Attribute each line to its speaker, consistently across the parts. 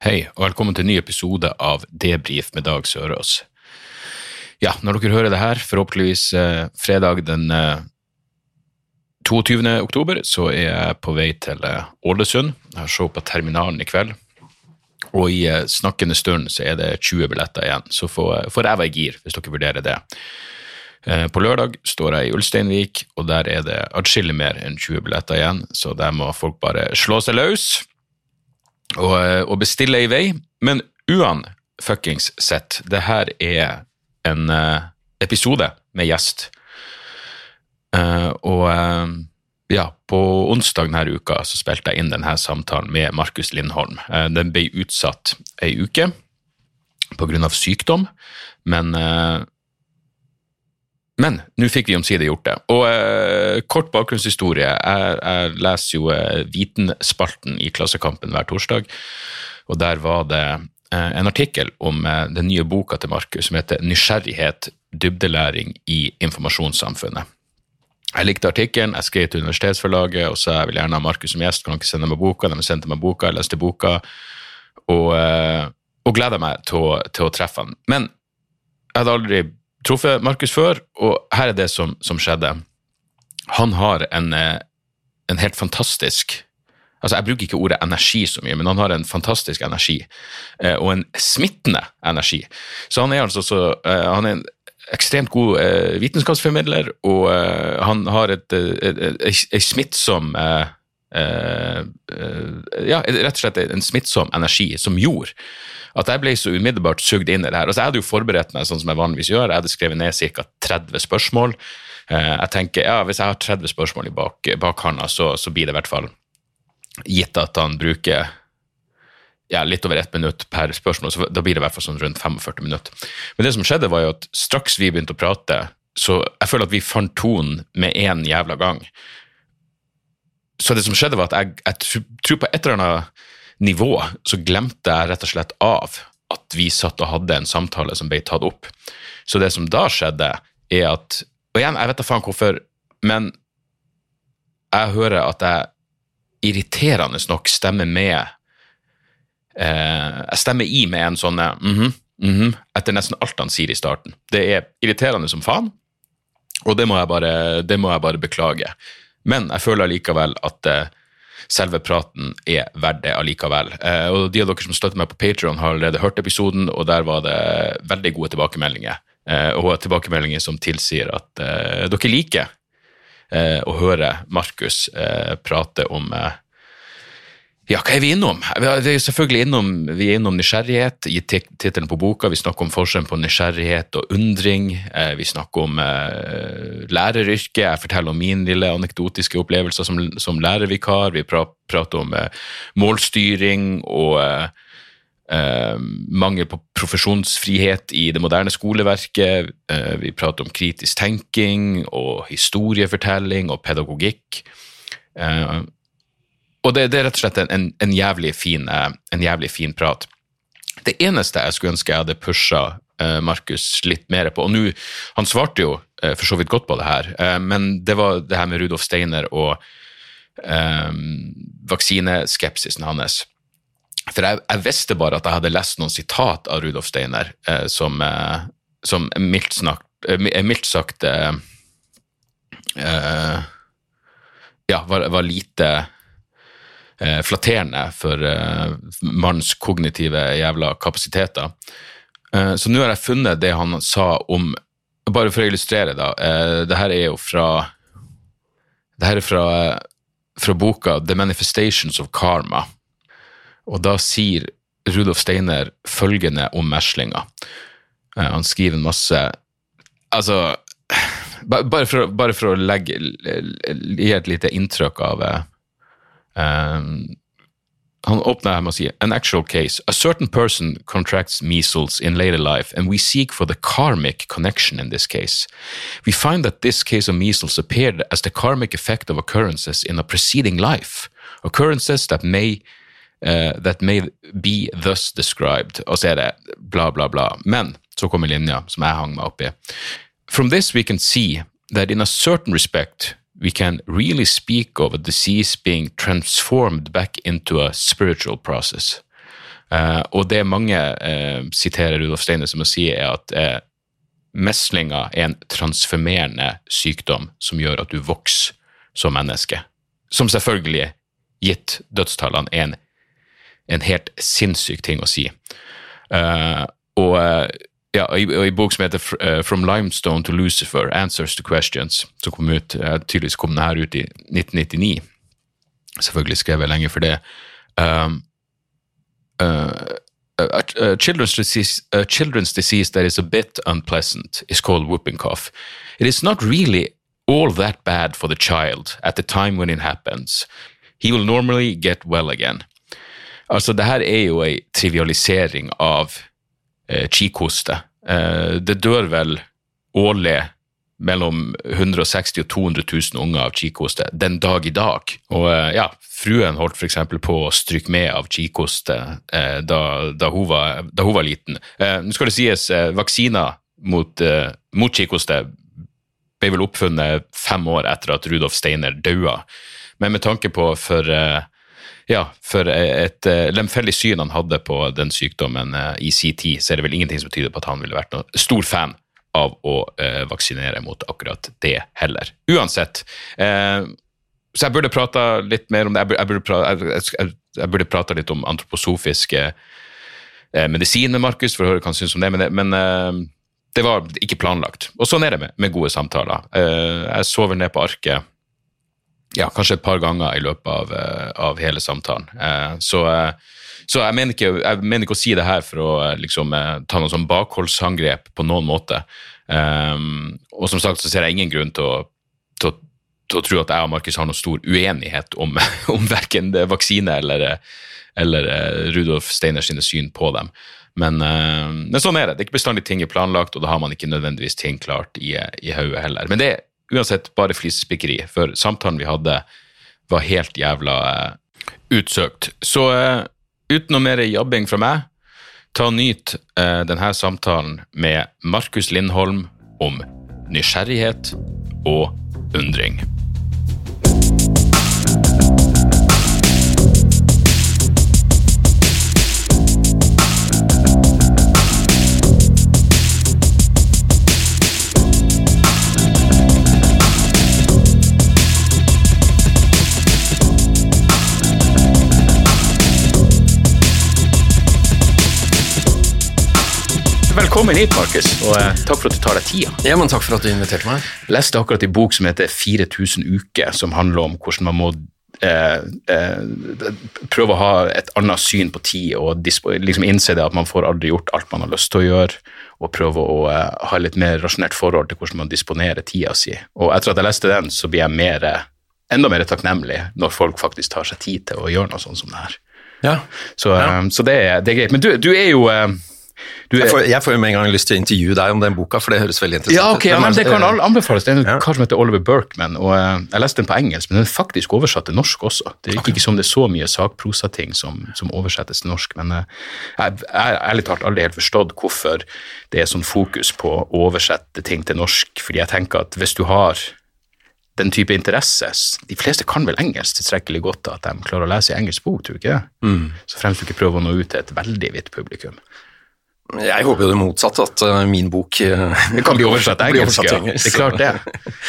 Speaker 1: Hei, og velkommen til en ny episode av Debrif med Dag Sørås. Ja, når dere hører det her, forhåpentligvis eh, fredag den eh, 22. oktober, så er jeg på vei til eh, Ålesund. Jeg har show på Terminalen i kveld. Og i eh, snakkende stund så er det 20 billetter igjen, så får, får jeg være i gir, hvis dere vurderer det. Eh, På lørdag står jeg i Ulsteinvik, og der er det atskillig mer enn 20 billetter igjen, så der må folk bare slå seg løs og, eh, og bestille i vei. Men uan fuckings sett, det her er en uh, episode med gjest. Uh, og uh, ja, på onsdag denne uka så spilte jeg inn denne samtalen med Markus Lindholm. Den ble utsatt ei uke av sykdom, men men nå fikk vi omsider gjort det. Og eh, kort bakgrunnshistorie. Jeg, jeg leser jo eh, Vitenspalten i Klassekampen hver torsdag, og der var det eh, en artikkel om eh, den nye boka til Markus som heter 'Nysgjerrighet dybdelæring i informasjonssamfunnet'. Jeg likte artikkelen, jeg skrev til universitetsforlaget og sa jeg vil gjerne ha Markus som gjest, kan dere sende meg boka? De sendte meg boka, jeg leste boka, og, eh, og gleda meg til å, til å treffe han. Men jeg hadde aldri truffet Markus før, og her er det som, som skjedde. Han har en, eh, en helt fantastisk Altså, Jeg bruker ikke ordet energi så mye, men han har en fantastisk energi, eh, og en smittende energi. Så han er altså så eh, Han er en ekstremt god vitenskapsformidler, og han har et, et, et, et smittsom Ja, rett og slett en smittsom energi som gjorde at jeg ble så umiddelbart sugd inn i det her. Altså, jeg hadde jo forberedt meg sånn som jeg vanligvis gjør. Jeg hadde skrevet ned ca. 30 spørsmål. Eh, jeg tenker, ja, Hvis jeg har 30 spørsmål i bak, bakhånda, så, så blir det i hvert fall gitt at han bruker ja, litt over ett minutt per spørsmål, så da blir det i hvert fall sånn rundt 45 minutter. Men det som skjedde, var jo at straks vi begynte å prate, så jeg føler at vi fant tonen med én jævla gang. Så det som skjedde, var at jeg, jeg tror på et eller annet nivå så glemte jeg rett og slett av at vi satt og hadde en samtale som ble tatt opp. Så det som da skjedde, er at Og igjen, jeg vet da faen hvorfor, men jeg hører at jeg irriterende nok stemmer med eh, Jeg stemmer i med en sånn mm -hmm, mm -hmm, etter nesten alt han sier i starten. Det er irriterende som faen, og det må jeg bare, må jeg bare beklage. Men jeg føler allikevel at eh, selve praten er verdt det allikevel. Eh, og de av dere som støtter meg på Patreon har allerede hørt episoden, og der var det veldig gode tilbakemeldinger. Eh, og tilbakemeldinger som tilsier at eh, dere liker å høre Markus prate om ja, hva er vi innom? Vi er selvfølgelig innom, vi er innom nysgjerrighet i tit- tittelen på boka. Vi snakker om forskjellen på nysgjerrighet og undring. Eh, vi snakker om eh, læreryrket. Jeg forteller om min lille anekdotiske opplevelser som, som lærervikar. Vi prater om eh, målstyring og Uh, mangel på profesjonsfrihet i det moderne skoleverket. Uh, vi prater om kritisk tenking og historiefortelling og pedagogikk. Eh, og det, det er rett og slett en, en, en, jævlig fin, eh, en jævlig fin prat. Det eneste jeg skulle ønske jeg hadde pusha eh, Markus litt mer på, og nå, han svarte jo eh, for så vidt godt på det her, men det var det her med Rudolf Steiner og um, vaksineskepsisen hans. For jeg, jeg visste bare at jeg hadde lest noen sitat av Rudolf Steiner eh, som, eh, som mildt, snakt, eh, mildt sagt eh, ja, var, var lite eh, flatterende for eh, mannens kognitive jævla kapasiteter. Eh, så nå har jeg funnet det han sa om Bare for å illustrere, da. Eh, det her er jo fra Det her er fra, fra boka The Manifestations of Karma. Og da sier Rudolf Steiner følgende om meslinga. Eh, han skriver en masse Altså bare for, bare for å legge, gi et lite inntrykk av eh, han åpner her med å si An actual case. A certain person contracts measles in later life, and we seek for the karmic connection in this case. We find that this case of measles appeared as the karmic effect of occurrences in a preceding life, occurrences that may uh, that may be thus described. Og så er det bla, bla, bla. Men så kommer linja som jeg hang meg opp i. From this we can see that in a certain respect we can really speak of a disease being transformed back into a spiritual process. Uh, og det mange uh, siterer Rudolf Steine som å si, er at uh, meslinga er en transformerende sykdom som gjør at du vokser som menneske. Som selvfølgelig, gitt dødstallene, er en, en helt sinnssyk ting å si. Uh, og ja, i, i bok som heter uh, From Limestone to Lucifer, Answers to Questions, som kom ut, uh, tydeligvis kom den her ut i 1999. Selvfølgelig skrev jeg lenge for det. Um, uh, Uh, children's, disease, uh, children's disease that is a bit unpleasant is called whooping cough. It is not really all that bad for the child at the time when it happens. He will normally get well again. Altså, det her er jo ei trivialisering av eh, kikhoste. Eh, det dør vel årlig mellom 160 og 200 000 unger av kikhoste den dag i dag. Og eh, ja, fruen holdt f.eks. på å stryke med av kikhoste eh, da, da, hun var, da, hun var, liten. Eh, nå skal det sies, eh, vaksiner mot, eh, mot kikhoste ble vel oppfunnet fem år etter at Rudolf Steiner daua. Men med tanke på for ja, for et uh, lemfeldig syn han hadde på den sykdommen uh, i sin tid, så er det vel ingenting som tyder på at han ville vært noen stor fan av å uh, vaksinere mot akkurat det heller. Uansett. så jeg burde prata litt mer om det. Jeg burde, jeg, burde prata litt om antroposofiske medisin med Markus, for å høre hva han syns om det. Men, det, men det var ikke planlagt. Og sånn er det med, med gode samtaler. jeg sover ned på arket ja, kanskje et par ganger i løpet av, eh, av hele samtalen. Eh, så, eh, så jeg, mener ikke, jeg, mener ikke, å si det her for å liksom, ta noe sånn bakholdsangrep på noen måte. og som sagt så ser jeg ingen grunn til å, til, til å tro at jeg og Markus har noen stor uenighet om, om verken vaksine eller, eller Rudolf Steiners syn på dem. Men, men, sånn er det. Det er ikke bestandig ting er planlagt, og da har man ikke nødvendigvis ting klart i, i hodet heller. Men det er uansett bare flisespikkeri, for samtalen vi hadde, var helt jævla eh, utsøkt. Så eh, uten noe mer jabbing fra meg, ta og nyt eh, denne samtalen med Markus Lindholm om nysgjerrighet og undring. Velkommen hit, Markus, og eh, takk for at du tar deg tida.
Speaker 2: Ja, men Takk for at du inviterte meg.
Speaker 1: Jeg leste akkurat en bok som heter 4000 uker, som handler om hvordan man må eh, eh, prøve å ha et annet syn på tid og liksom innse det at man får aldri gjort alt man har lyst til å gjøre, og prøve å eh, ha litt mer rasjonert forhold til hvordan man disponerer tida si. Og etter at jeg leste den, så blir jeg mer, enda mer takknemlig når folk faktisk tar seg tid til å gjøre noe sånt som det her.
Speaker 2: Ja.
Speaker 1: Så, ja. Eh, så det, det, er greit. Men du, du er jo eh,
Speaker 2: er, jeg, får, jeg, får, jo med en gang lyst til å intervjue deg om den boka, for det høres veldig interessant
Speaker 1: ja, okay, ut. Ja, men Det kan anbefales. Det er en ja. kar som heter Oliver Berkman, og uh, jeg leste den på engelsk, men den er faktisk oversatt til norsk også. Det er okay. ikke som det er så mye sakprosating som, som oversettes til norsk, men uh, jeg har ærlig talt aldri helt forstått hvorfor det er sånn fokus på å oversette ting til norsk, fordi jeg tenker at hvis du har den type interesse De fleste kan vel engelsk tilstrekkelig godt at de klarer å lese engelsk bok, tror du ikke? Mm. Så fremst du ikke prøver å nå ut til et veldig vidt publikum.
Speaker 2: Jeg håper jo det motsatte, at uh, min bok
Speaker 1: det kan bli oversatt til engelsk. Ja. Det er klart det.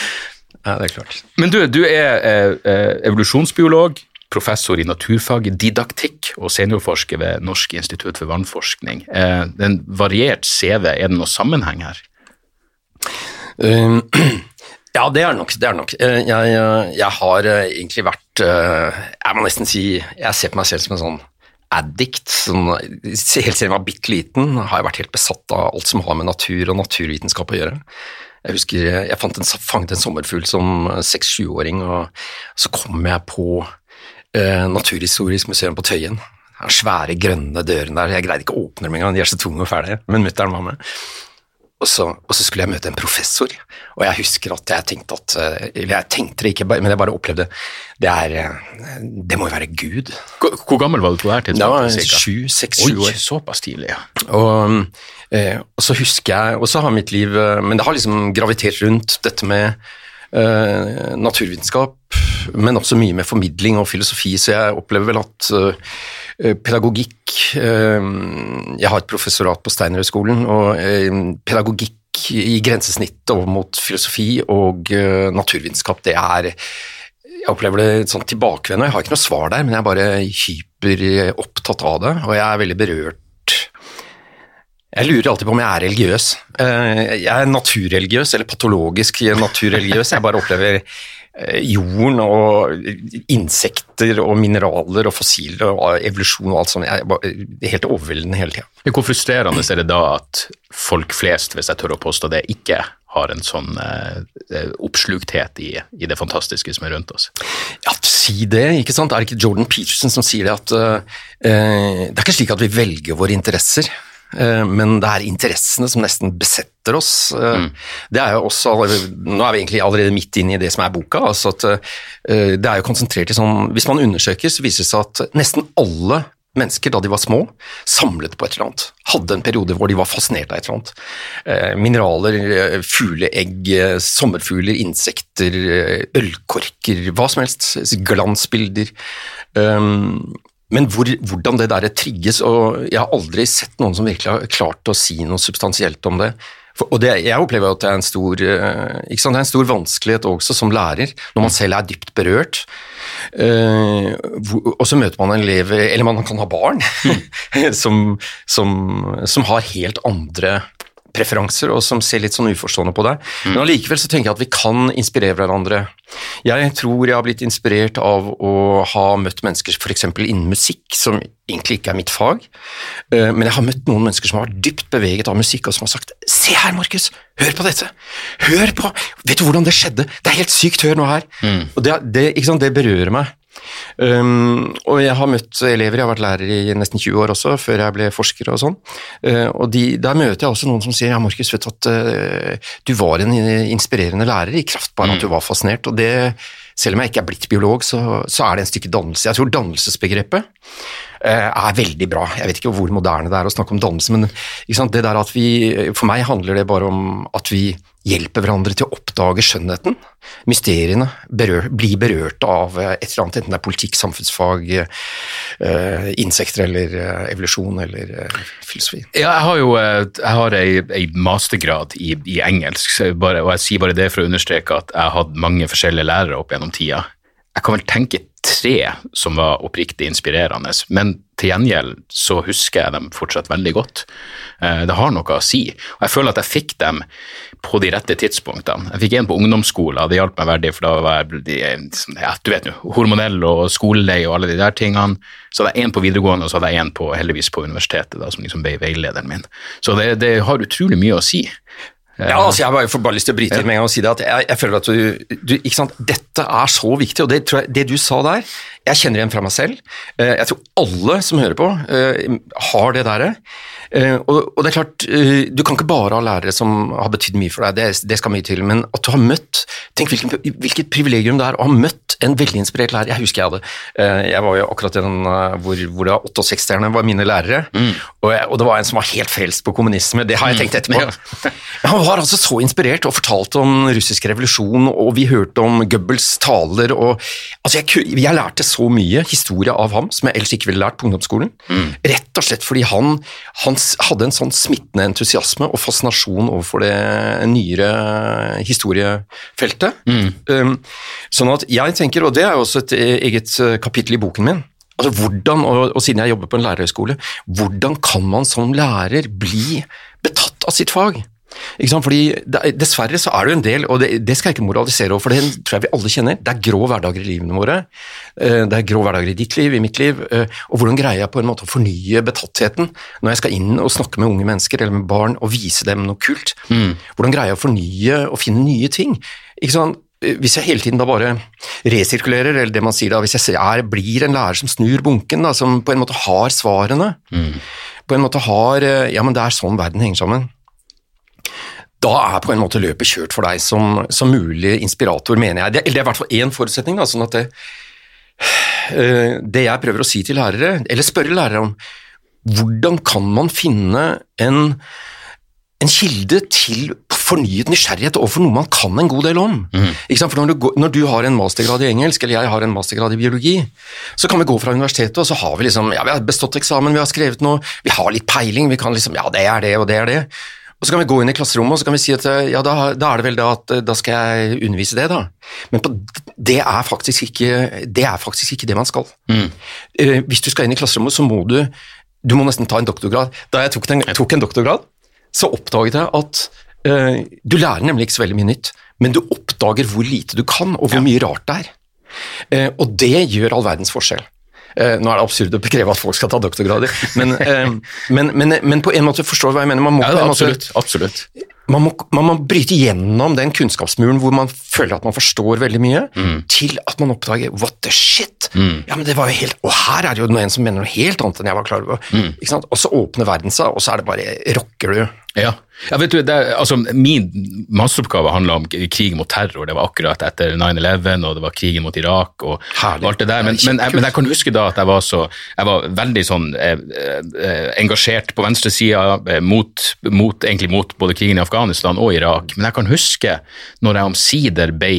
Speaker 2: ja, det er klart.
Speaker 1: Men du, du er uh, evolusjonsbiolog, professor i naturfag, didaktikk og seniorforsker ved Norsk institutt for vannforskning. det er en variert CV. Er det noe sammenheng her?
Speaker 2: Um, ja, det er nok. Det er nok. Jeg, jeg har egentlig vært Jeg må nesten si Jeg ser på meg selv som en sånn addict. Sånn, helt siden jeg var bitte liten, har jeg vært helt besatt av alt som har med natur og naturvitenskap å gjøre. Jeg husker jeg en, fanget en sommerfugl som seks-sjuåring, og så kom jeg på eh, Naturhistorisk museum på Tøyen. Den svære, grønne døren der. Jeg greide ikke å åpne dem engang, de er så tunge og fæle. Men mutter'n var med. Og så, og så skulle jeg møte en professor, og jeg husker at jeg tenkte at eh, Eller jeg tenkte det ikke, men jeg bare opplevde Det er eh, Det må jo være Gud.
Speaker 1: Hvor, hvor gammel var du på det her tidspunktet?
Speaker 2: sju, seks, sju år.
Speaker 1: såpass tidlig, ja.
Speaker 2: Og, eh, og så husker jeg Og så har mitt liv Men det har liksom gravitert rundt dette med eh, naturvitenskap, men også mye med formidling og filosofi, så jeg opplever vel at eh, pedagogikk eh, Jeg har et professorat på Steinerhøgskolen, og pedagogikk i grensesnittet over mot filosofi og naturvitenskap, det er jeg opplever det sånn tilbakevendende. Jeg har ikke noe svar der, men jeg er bare hyperopptatt av det, og jeg er veldig berørt. Jeg lurer alltid på om jeg er religiøs. Eh, Jeg er naturreligiøs, eller patologisk naturreligiøs. Jeg bare opplever eh, jorden og insekter og mineraler og fossiler og evolusjon og alt sånt. Jeg er er helt overveldende hele tida.
Speaker 1: Hvor frustrerende er det da at folk flest, hvis jeg tør å påstå det, ikke har en sånn eh, oppslukthet i, i det fantastiske som er rundt oss?
Speaker 2: Ja, si det, ikke sant. Er det ikke Jordan Peterson som sier det at eh, Det er ikke slik at vi velger våre interesser, eh, men det er interessene som nesten besetter oss. Mm. Det er jo også, Nå er vi egentlig allerede midt inne i det som er boka. altså at eh, det er jo konsentrert i sånn, Hvis man undersøker, så viser det seg at nesten alle mennesker da de var små, samlet på et eller annet. Hadde en periode hvor de var fascinert av et eller annet. Eh, mineraler, eh, fugleegg, eh, sommerfugler, insekter, eh, ølkorker, hva som helst. Glansbilder. Men hvor, hvordan det der trigges, og jeg har aldri sett noen som virkelig har klart å si noe substansielt om det. For, og det, jeg opplever at det er en stor, eh, ikke sant, det er en stor vanskelighet også som lærer, når man selv er dypt berørt. Uh, og så møter man en elev, eller man kan ha barn, som, som, som har helt andre preferanser, og som ser litt sånn uforstående på deg. Men allikevel så tenker jeg at vi kan inspirere hverandre. Jeg tror jeg har blitt inspirert av å ha møtt mennesker f.eks. innen musikk, som egentlig ikke er mitt fag, Eh, men jeg har møtt noen mennesker som har vært dypt beveget av musikk, og som har sagt 'Se her, Markus, hør på dette! Hør på Vet du hvordan det skjedde? Det er helt sykt, hør nå her!' Og det, det, det berører meg. Um, og jeg har møtt elever, jeg har vært lærer i nesten 20 år også, før jeg ble forsker og sånn. Uh, og de, der møter jeg også noen som sier ja, Markus, vet du at uh, du var en inspirerende lærer i kraft bare at du var fascinert. Og det, selv om jeg ikke er blitt biolog, så, så er det en stykke dannelse. Jeg tror dannelsesbegrepet uh, er veldig bra. Jeg vet ikke hvor moderne det er å snakke om dannelse, men det der at vi, for meg handler det bare om at vi hjelper hverandre til å oppdage skjønnheten, mysteriene, berør, blir berørt av eh, et eller annet, enten det er politikk, samfunnsfag, eh, insekter eller eh, evolusjon eller eh, filosofi.
Speaker 1: Ja, jeg har jo eh, jeg har ei, ei mastergrad i, i engelsk, bare, og jeg sier bare det for å understreke at jeg har hatt mange forskjellige lærere opp gjennom tida. Jeg kan vel tenke tre som var oppriktig inspirerende, men til gjengjeld så husker jeg dem fortsatt veldig godt. Eh, Det har noe å si, og jeg føler at jeg fikk dem på de rette tidspunktene. Jeg fikk en på ungdomsskolen, det hjalp meg veldig, for da var jeg ja, du vet nå, hormonell og skolelei og alle de der tingene. Så hadde jeg en på videregående, og så hadde jeg en på, heldigvis på universitetet, da, som liksom ble veilederen min. Så det, det har utrolig mye å si.
Speaker 2: Ja, altså jeg får bare lyst til å bryte inn med en gang og si det at jeg, jeg føler at du, du ikke sant, Dette er så viktig, og det, tror jeg, det du sa der, jeg kjenner igjen fra meg selv. Eh, Jeg tror alle som hører på, eh, har det derre. Eh, Og, og det er klart, eh, du kan ikke bare ha lærere som har betydd mye for deg, det, det skal mye til, men at du har møtt Tenk hvilken, hvilket privilegium det er å ha møtt en veldig inspirert lærer. Jeg husker jeg hadde eh, Jeg var jo akkurat i den hvor, hvor det var 68-erne var mine lærere, og, jeg, og det var en som var helt frelst på kommunisme. Det har jeg tenkt etterpå. Men han var altså så inspirert og fortalte om russisk revolusjon, og vi hørte om Goebbels taler og Altså, jeg, jeg lærte så mye historie av ham som jeg ellers ikke ville lært på ungdomsskolen. Rett og slett fordi han, han hadde en sånn smittende entusiasme og fascinasjon overfor det nyere historiefeltet. Um, sånn at jeg tenker, og det er også et eh, eget eh, kapittel i boken min, Altså hvordan, og, og siden jeg jobber på en lærerhøyskole, hvordan kan man som lærer bli betatt av sitt fag? Ikke sant? Fordi er- Dessverre så er det jo en del, og det, det skal jeg ikke moralisere over, for det tror jeg vi alle kjenner, det er grå hverdager i livene våre. Eh, Det er grå hverdager i ditt liv, i mitt liv. eh, Og hvordan greier jeg på en måte å fornye betattheten når jeg skal inn og snakke med unge mennesker eller med barn og vise dem noe kult? Hvordan greier jeg å fornye og finne nye ting? Ikke sant? eh, hvis jeg hele tiden da bare resirkulerer, eller det man sier da, hvis jeg er, blir en lærer som snur bunken, da, som på en måte har svarene, på en måte har Ja, men det er sånn verden henger sammen. Da er på en måte løpet kjørt for deg som, som mulig inspirator, mener jeg. Det, eller det er i hvert fall én forutsetning, da, sånn at det, eh, det jeg prøver å si til lærere, eller spørre lærere om, hvordan kan man finne en, en kilde til fornyet nysgjerrighet overfor noe man kan en god del om. Sant? For når du, går, når du har en mastergrad i engelsk, eller jeg har en mastergrad i biologi, så kan vi gå fra universitetet, og så har vi liksom, ja, vi har bestått eksamen, vi har skrevet noe, vi har litt peiling, vi kan liksom, ja, det er det, og det er det. Og så kan vi gå inn i klasserommet og så kan vi si at ja, da, da er det vel da at eh, da skal jeg undervise det, da. Men på, det, er faktisk ikke, det er faktisk ikke det man skal. Eh, hvis du skal inn i klasserommet, så må du du må nesten ta en doktorgrad. Da jeg tok, den, tok en doktorgrad, så oppdaget jeg at uh, du lærer nemlig ikke så veldig mye nytt, men du oppdager hvor lite du kan, og hvor mye rart det er. Uh, og det gjør all verdens forskjell. Eh, nå er det absurd å kreve at folk skal ta doktorgrader, men, eh, men, men, men på en måte forstår du hva jeg mener. Man må,
Speaker 1: Ja,
Speaker 2: måte,
Speaker 1: absolutt. absolutt.
Speaker 2: man må, man må bryte gjennom den kunnskapsmuren hvor man føler at man forstår veldig mye, til at man oppdager what the shit! Ja, men det var jo helt, Og her er det jo en som mener noe helt annet enn jeg var klar over. Ikke sant? Og så åpner verden seg, og så er det bare rocker du.
Speaker 1: Ja. ja, vet du, det, altså, Min masseoppgave handla om krig mot terror. Det var akkurat etter 9-11, og det var krigen mot Irak og, og alt det der. Men, men, jeg, men jeg kan huske da at jeg var så Jeg var veldig sånn eh, eh, engasjert på venstresida eh, mot, mot, egentlig mot både krigen i Afghanistan og Irak. Men jeg kan huske når jeg omsider ble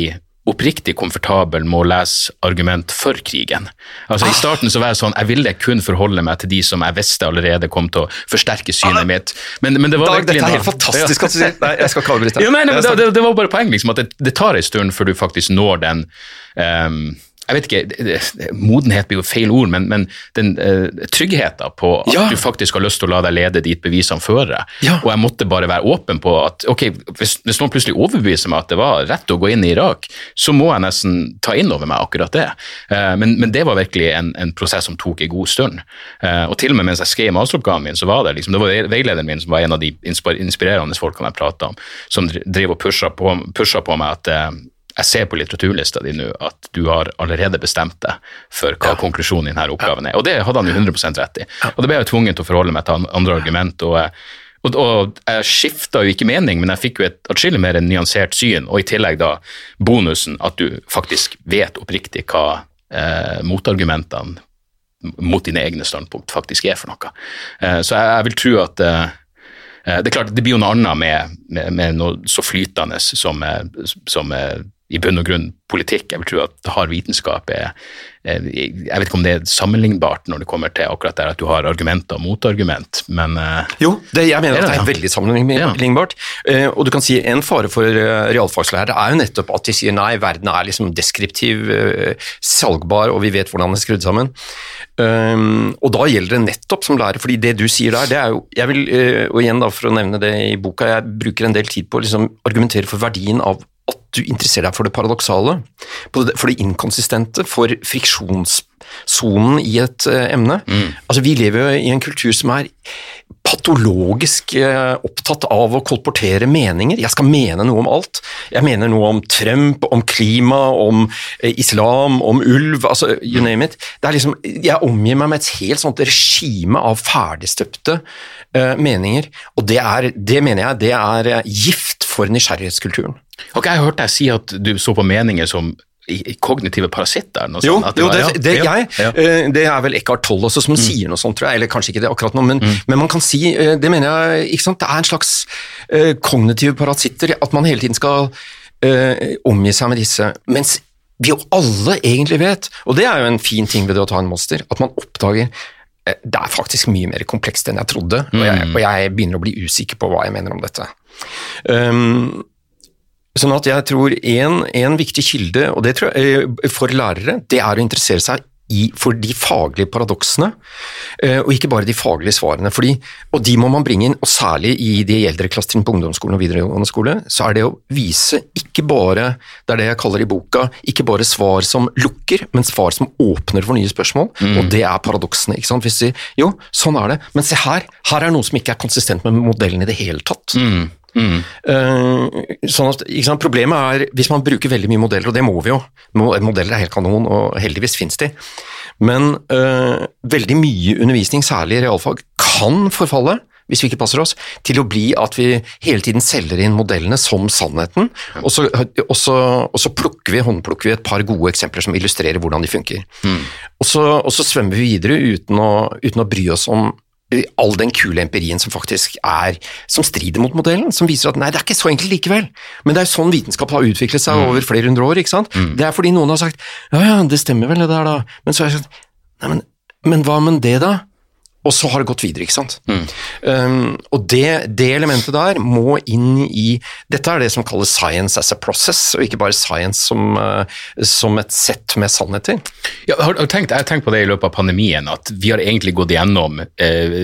Speaker 1: oppriktig komfortabel med å lese argument for krigen. Altså I starten så var jeg sånn, jeg ville kun forholde meg til de som jeg visste allerede kom til å forsterke synet mitt. Men, men det var
Speaker 2: Dag, dette er helt fantastisk at du sier Nei, jeg skal ikke avbryte.
Speaker 1: ja, nei, nei, det, det, var bare poeng, liksom, at det, det tar en stund før du faktisk når den ehm, jeg vet ikke, Modenhet blir jo feil ord, men, men den uh, tryggheten på at
Speaker 2: Ja.
Speaker 1: du faktisk har lyst til å la deg lede dit bevisene fører.
Speaker 2: Ja.
Speaker 1: Og jeg måtte bare være åpen på at ok, hvis, hvis noen plutselig overbeviser meg at det var rett å gå inn i Irak, så må jeg nesten ta inn over meg akkurat det. Uh, men, men det var virkelig en, en prosess som tok en god stund. Uh, og til og med mens jeg skrev masteroppgaven min, så var det liksom, det var veilederen min som var en av de inspirerende folkene jeg prata om, som drev og pusha på, pusha på meg at jeg ser på litteraturlista di nå at du har allerede bestemt deg for hva konklusjonen i denne oppgaven er. Og det hadde han jo 100 rett i. Og da ble jeg jo tvunget til å forholde meg til andre argument. og eh, og, og jeg skifta jo ikke mening, men jeg fikk jo et atskillig mer nyansert syn, og i tillegg da bonusen at du faktisk vet oppriktig hva eh, motargumentene mot dine egne standpunkt faktisk er for noe. Eh, så jeg, jeg vil tro at eh, eh, det er klart, det blir jo noe annet med, med, med noe så flytende som, som eh, i bunn og grunn politikk. Jeg vil tro at hard vitenskap er eh, Jeg vet ikke om det er sammenlignbart når det kommer til akkurat der at du har argumenter og motargument, men eh,
Speaker 2: Jo, det, jeg mener
Speaker 1: det,
Speaker 2: at
Speaker 1: det
Speaker 2: det er
Speaker 1: ja.
Speaker 2: veldig sammenlignbart. Ja. og du kan si En fare for uh, realfagslærere er jo nettopp at de sier nei, verden er liksom deskriptiv, eh, salgbar, og vi vet hvordan det er skrudd sammen. Um, og da gjelder det nettopp som lærer, fordi det du sier der, det er jo jeg vil, eh, Og igjen da, for å nevne det i boka, jeg bruker en del tid på å liksom argumentere for verdien av at du interesserer deg for det paradoksale, for det inkonsistente, for friksjonssonen i et emne. emne. Altså, vi lever jo i en kultur som er patologisk eh, opptatt av å kolportere meninger. Jeg skal mene noe om alt. Jeg mener noe om Trump, om klima, om eh, islam, om ulv, altså you name it. Det er liksom, jeg omgir meg med et helt sånt regime av ferdigstøpte uh, meninger, og det, er, det mener jeg det er eh, gift for nysgjerrighetskulturen.
Speaker 1: Har ikke jeg hørt deg si at du så på meninger som kognitive parasitter? Noe
Speaker 2: Jo,
Speaker 1: sånt, det,
Speaker 2: jo
Speaker 1: var-
Speaker 2: det,
Speaker 1: ja,
Speaker 2: det,
Speaker 1: ja,
Speaker 2: jeg,
Speaker 1: ja.
Speaker 2: eh, det er vel Eckhart Tolle også som sier noe sånt, tror jeg, eller kanskje ikke det akkurat nå, men, men man kan si, eh, det mener jeg, ikke sant, det er en slags uh, kognitive parasitter, at man hele tiden skal omgi seg med disse, mens vi jo alle egentlig vet, og det er jo en fin ting ved det å ta en master, at man oppdager det er faktisk mye mer komplekst enn jeg trodde, og, jeg, og jeg begynner å bli usikker på hva jeg mener om dette. Um, Sånn at jeg tror en, en viktig kilde, og det tror jeg, eh, for lærere, det er å interessere seg i, for de faglige paradoksene, eh, og ikke bare de faglige svarene. Fordi, og de må man bringe inn, og særlig i de eldre klassetrinn på ungdomsskolen og videregående skole, så er det å vise ikke bare, det er det jeg kaller i boka, ikke bare svar som lukker, men svar som åpner for nye spørsmål, og det er paradoksene. ikke sant? Hvis de, jo, sånn er det, men se her, her er noe som ikke er konsistent med modellen i det hele tatt. Eh, sånn at, sant? Problemet er hvis man bruker veldig mye modeller, og det må vi jo. Modeller er helt kanon, og heldigvis finnes de. Men eh, veldig mye undervisning, særlig i realfag, kan forfalle hvis vi ikke passer oss, til å bli at vi hele tiden selger inn modellene som sannheten, og så, og så, og så plukker vi, håndplukker vi et par gode eksempler som illustrerer hvordan de funker. Og, så, og så svømmer vi videre uten å, uten å bry oss om all den kule empirien som faktisk er, som strider mot modellen, som viser at nei, det er ikke så enkelt likevel. Men det er jo sånn vitenskap har utviklet seg over flere hundre år, ikke sant. Det er fordi noen har sagt ja ja, det stemmer vel det der da, men så har jeg sagt nei, men, men hva med det da? Og så har det gått videre, ikke sant. Um, og det, det elementet der må inn i Dette er det som kalles science as a process, og ikke bare science som, uh, som et sett med sannheter.
Speaker 1: Ja, har, har tenkt, jeg har tenkt på det i løpet av pandemien, at vi har egentlig gått gjennom uh,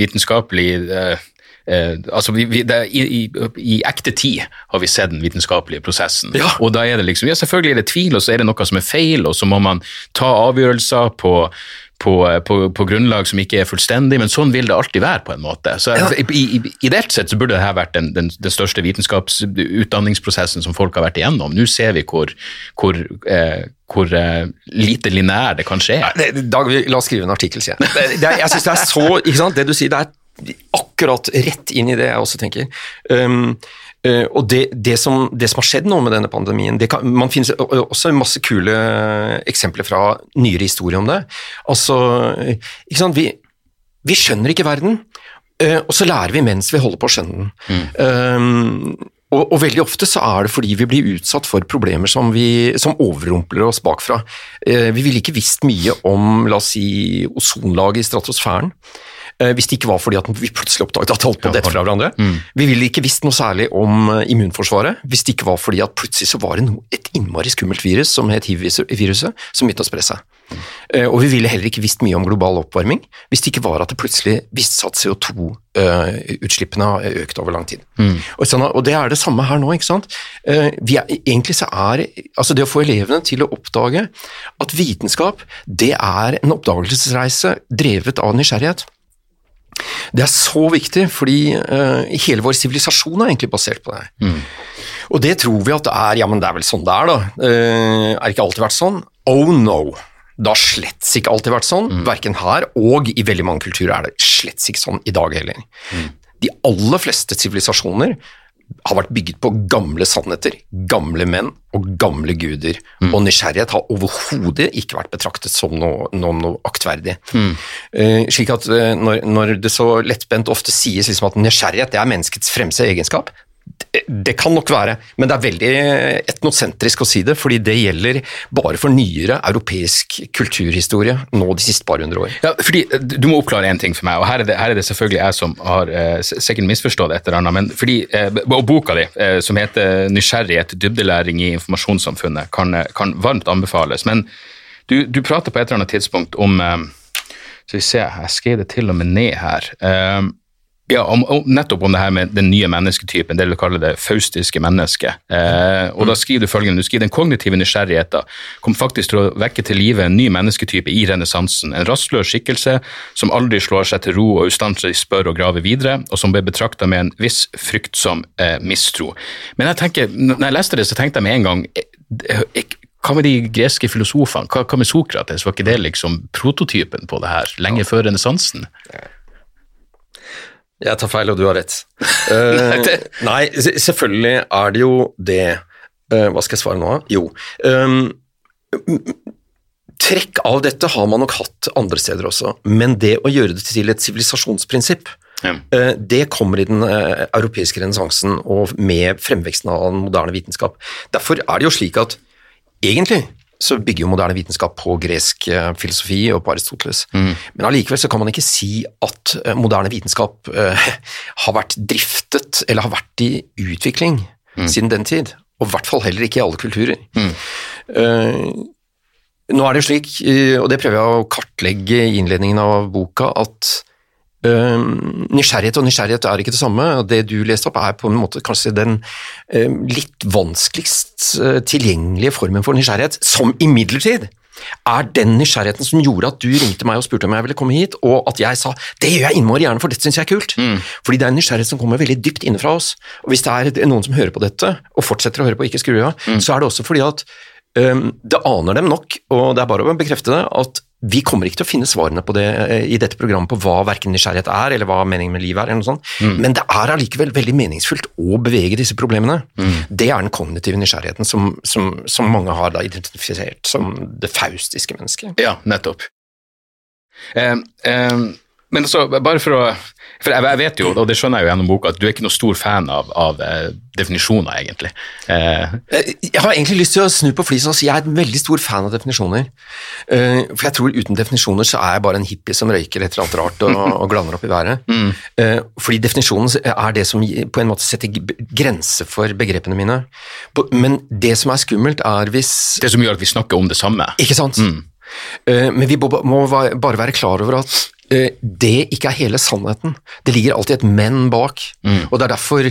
Speaker 1: vitenskapelig uh, eh, altså vi, vi, er i, i, I ekte tid har vi sett den vitenskapelige prosessen.
Speaker 2: Ja.
Speaker 1: Og da er det liksom, ja selvfølgelig er det tvil, og så er det noe som er feil, og så må man ta avgjørelser på på, på, på grunnlag som ikke er fullstendig, men sånn vil det alltid være på en måte. Så i, i, Ideelt sett så burde dette vært den, den, den største vitenskapsutdanningsprosessen som folk har vært igjennom. Nå ser vi hvor, hvor, eh, hvor eh, lite lineær det kanskje er.
Speaker 2: Det- Dag, la oss skrive en artikkel, sier jeg. Det, det, jeg synes det er så ikke sant? Det du sier, det er akkurat rett inn i det jeg også tenker. Um, eh, og det, det, som, det som har skjedd nå med denne pandemien det kan, Man finner også masse kule eksempler fra nyere historie om det. Altså, ikke sant? Vi, vi skjønner ikke verden, eh, og så lærer vi mens vi holder på å skjønne den. Um, og, og veldig ofte så er det fordi vi blir utsatt for problemer som, vi, som overrumpler oss bakfra. Eh, vi ville ikke visst mye om, la oss si, ozonlaget i stratosfæren. Eh, Hvis det ikke var fordi at vi plutselig oppdaget at alt på dette fra hverandre. Vi ville ikke visst noe særlig om eh, immunforsvaret hvis det ikke var fordi at plutselig så var det noe, et innmari skummelt virus som het hiv-viruset, som begynte å spre seg. Mm. Og vi ville heller ikke visst mye om global oppvarming hvis det ikke var at det plutselig visste seg at CO2-utslippene har økt over lang tid. Og, sånn, og det er det samme her nå, ikke sant. Vi er, egentlig så er altså det å få elevene til å oppdage at vitenskap, det er en oppdagelsesreise drevet av nysgjerrighet. Det er så viktig, fordi uh, hele vår sivilisasjon er egentlig basert på det. her. Og det tror vi at det er, ja, men det er vel sånn det er, da. Uh, er det ikke alltid vært sånn? Oh no. Det har slett ikke alltid vært sånn, verken her og i veldig mange kulturer er det slett ikke sånn i dag heller. De aller fleste sivilisasjoner har vært bygget på gamle sannheter, gamle menn og gamle guder, og nysgjerrighet har overhodet ikke vært betraktet som noe, noe, noe aktverdig. Eh, slik at uh, når, når det så lettbent ofte sies liksom at nysgjerrighet er menneskets fremste egenskap, det, kan nok være, men det er veldig etnosentrisk å si det, fordi det gjelder bare for nyere europeisk kulturhistorie nå de siste par hundre år.
Speaker 1: Ja, fordi eh, Du må oppklare en ting for meg, og her er det, her er det selvfølgelig jeg som har eh, sikkert misforstått et eller annet. men fordi, eh, Og boka di, eh, som heter 'Nysgjerrighet dybdelæring i informasjonssamfunnet', kan, eh, kan varmt anbefales. Men du, du prater på et eller annet tidspunkt om eh, Skal vi se, jeg skrev det til og med ned her. Eh, ja, om, om, nettopp om det her med den nye mennesketypen, det du kaller det faustiske mennesket. Eh, og da skriver du følgende, du skriver den kognitive nysgjerrigheten kom faktisk til å vekke til live en ny mennesketype i renessansen. En rastløs skikkelse som aldri slår seg til ro og ustanselig spør og graver videre, og som ble betrakta med en viss fryktsom eh, mistro. Men jeg tenker, når jeg leste det, så tenkte jeg med en gang eh, eh, hva med de greske filosofene? Hva, hva med Sokrates? Var ikke det liksom prototypen på det her, lenge før renessansen?
Speaker 2: Jeg tar feil, og du har rett. Uh, nei, selvfølgelig er det jo det Uh, Hva skal jeg svare nå? Jo. Um, trekk av dette har man nok hatt andre steder også, men det å gjøre det til et sivilisasjonsprinsipp,
Speaker 1: Ja.
Speaker 2: eh, det kommer i den europeiske renessansen og med fremveksten av den moderne vitenskap. Derfor er det jo slik at egentlig så bygger jo moderne vitenskap på gresk eh, filosofi og på Aristoteles. Men allikevel så kan man ikke si at eh, moderne vitenskap uh, har vært driftet eller har vært i utvikling siden den tid. Og i hvert fall heller ikke i alle kulturer. Eh, nå er det jo slik, og det prøver jeg å kartlegge i innledningen av boka, at nysgjerrighet og nysgjerrighet er ikke det samme. Det du leste opp er på en måte kanskje den eh, litt vanskeligst eh, tilgjengelige formen for nysgjerrighet, som imidlertid er den nysgjerrigheten som gjorde at du ringte meg og spurte om jeg ville komme hit, og at jeg sa det gjør jeg innmari gjerne, for dette syns jeg er kult. Fordi det er en nysgjerrighet som kommer veldig dypt innenfra oss. Og hvis det er noen som hører på dette, og fortsetter å høre på ikke skru av, så er det også fordi at um, det aner dem nok, og det er bare å bekrefte det, at vi kommer ikke til å finne svarene på det eh, i dette programmet på hva verken nysgjerrighet er, eller hva meningen med livet er, eller noe sånt. men det er allikevel veldig meningsfullt å bevege disse problemene. Det er den kognitive nysgjerrigheten som, som, som mange har da identifisert som det faustiske mennesket.
Speaker 1: Ja, nettopp. Eh, eh, men altså, bare for å For jeg, jeg vet jo, og det skjønner jeg jo gjennom boka, at du er ikke noe stor fan av, av eh, definisjoner, egentlig. Eh,
Speaker 2: Eh, Jeg har egentlig lyst til å snu på flisa og si jeg er en veldig stor fan av definisjoner. Eh, For jeg tror uten definisjoner så er jeg bare en hippie som røyker et eller annet rart og, og glaner opp i været. Eh, Fordi definisjonen er det som på en måte setter grenser for begrepene mine. Men det som er skummelt er hvis
Speaker 1: det som gjør at vi snakker om det samme.
Speaker 2: Ikke sant? Eh, Men vi må bare være klar over at det ikke er hele sannheten. Det ligger alltid et men bak, og det er derfor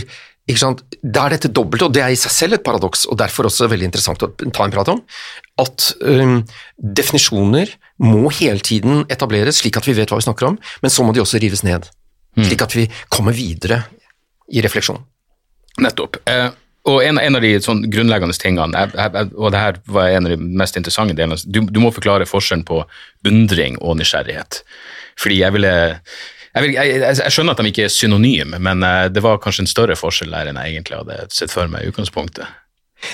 Speaker 2: ikke sant? Det er dette dobbelte, og det er i seg selv et paradoks, og derfor også veldig interessant å ta en prat om, at um, definisjoner må hele tiden etableres slik at vi vet hva vi snakker om, men så må de også rives ned, slik at vi kommer videre i refleksjon.
Speaker 1: Nettopp. Eh, og en, en av de sånn grunnleggende tingene, jeg, jeg- og det her var en av de mest interessante delene, du, du må forklare forskjellen på undring og nysgjerrighet. Fordi jeg ville jeg, vil, jeg, jeg, skjønner at de ikke er synonyme, men eh, det var kanskje en større forskjell der enn jeg egentlig hadde sett for meg i utgangspunktet.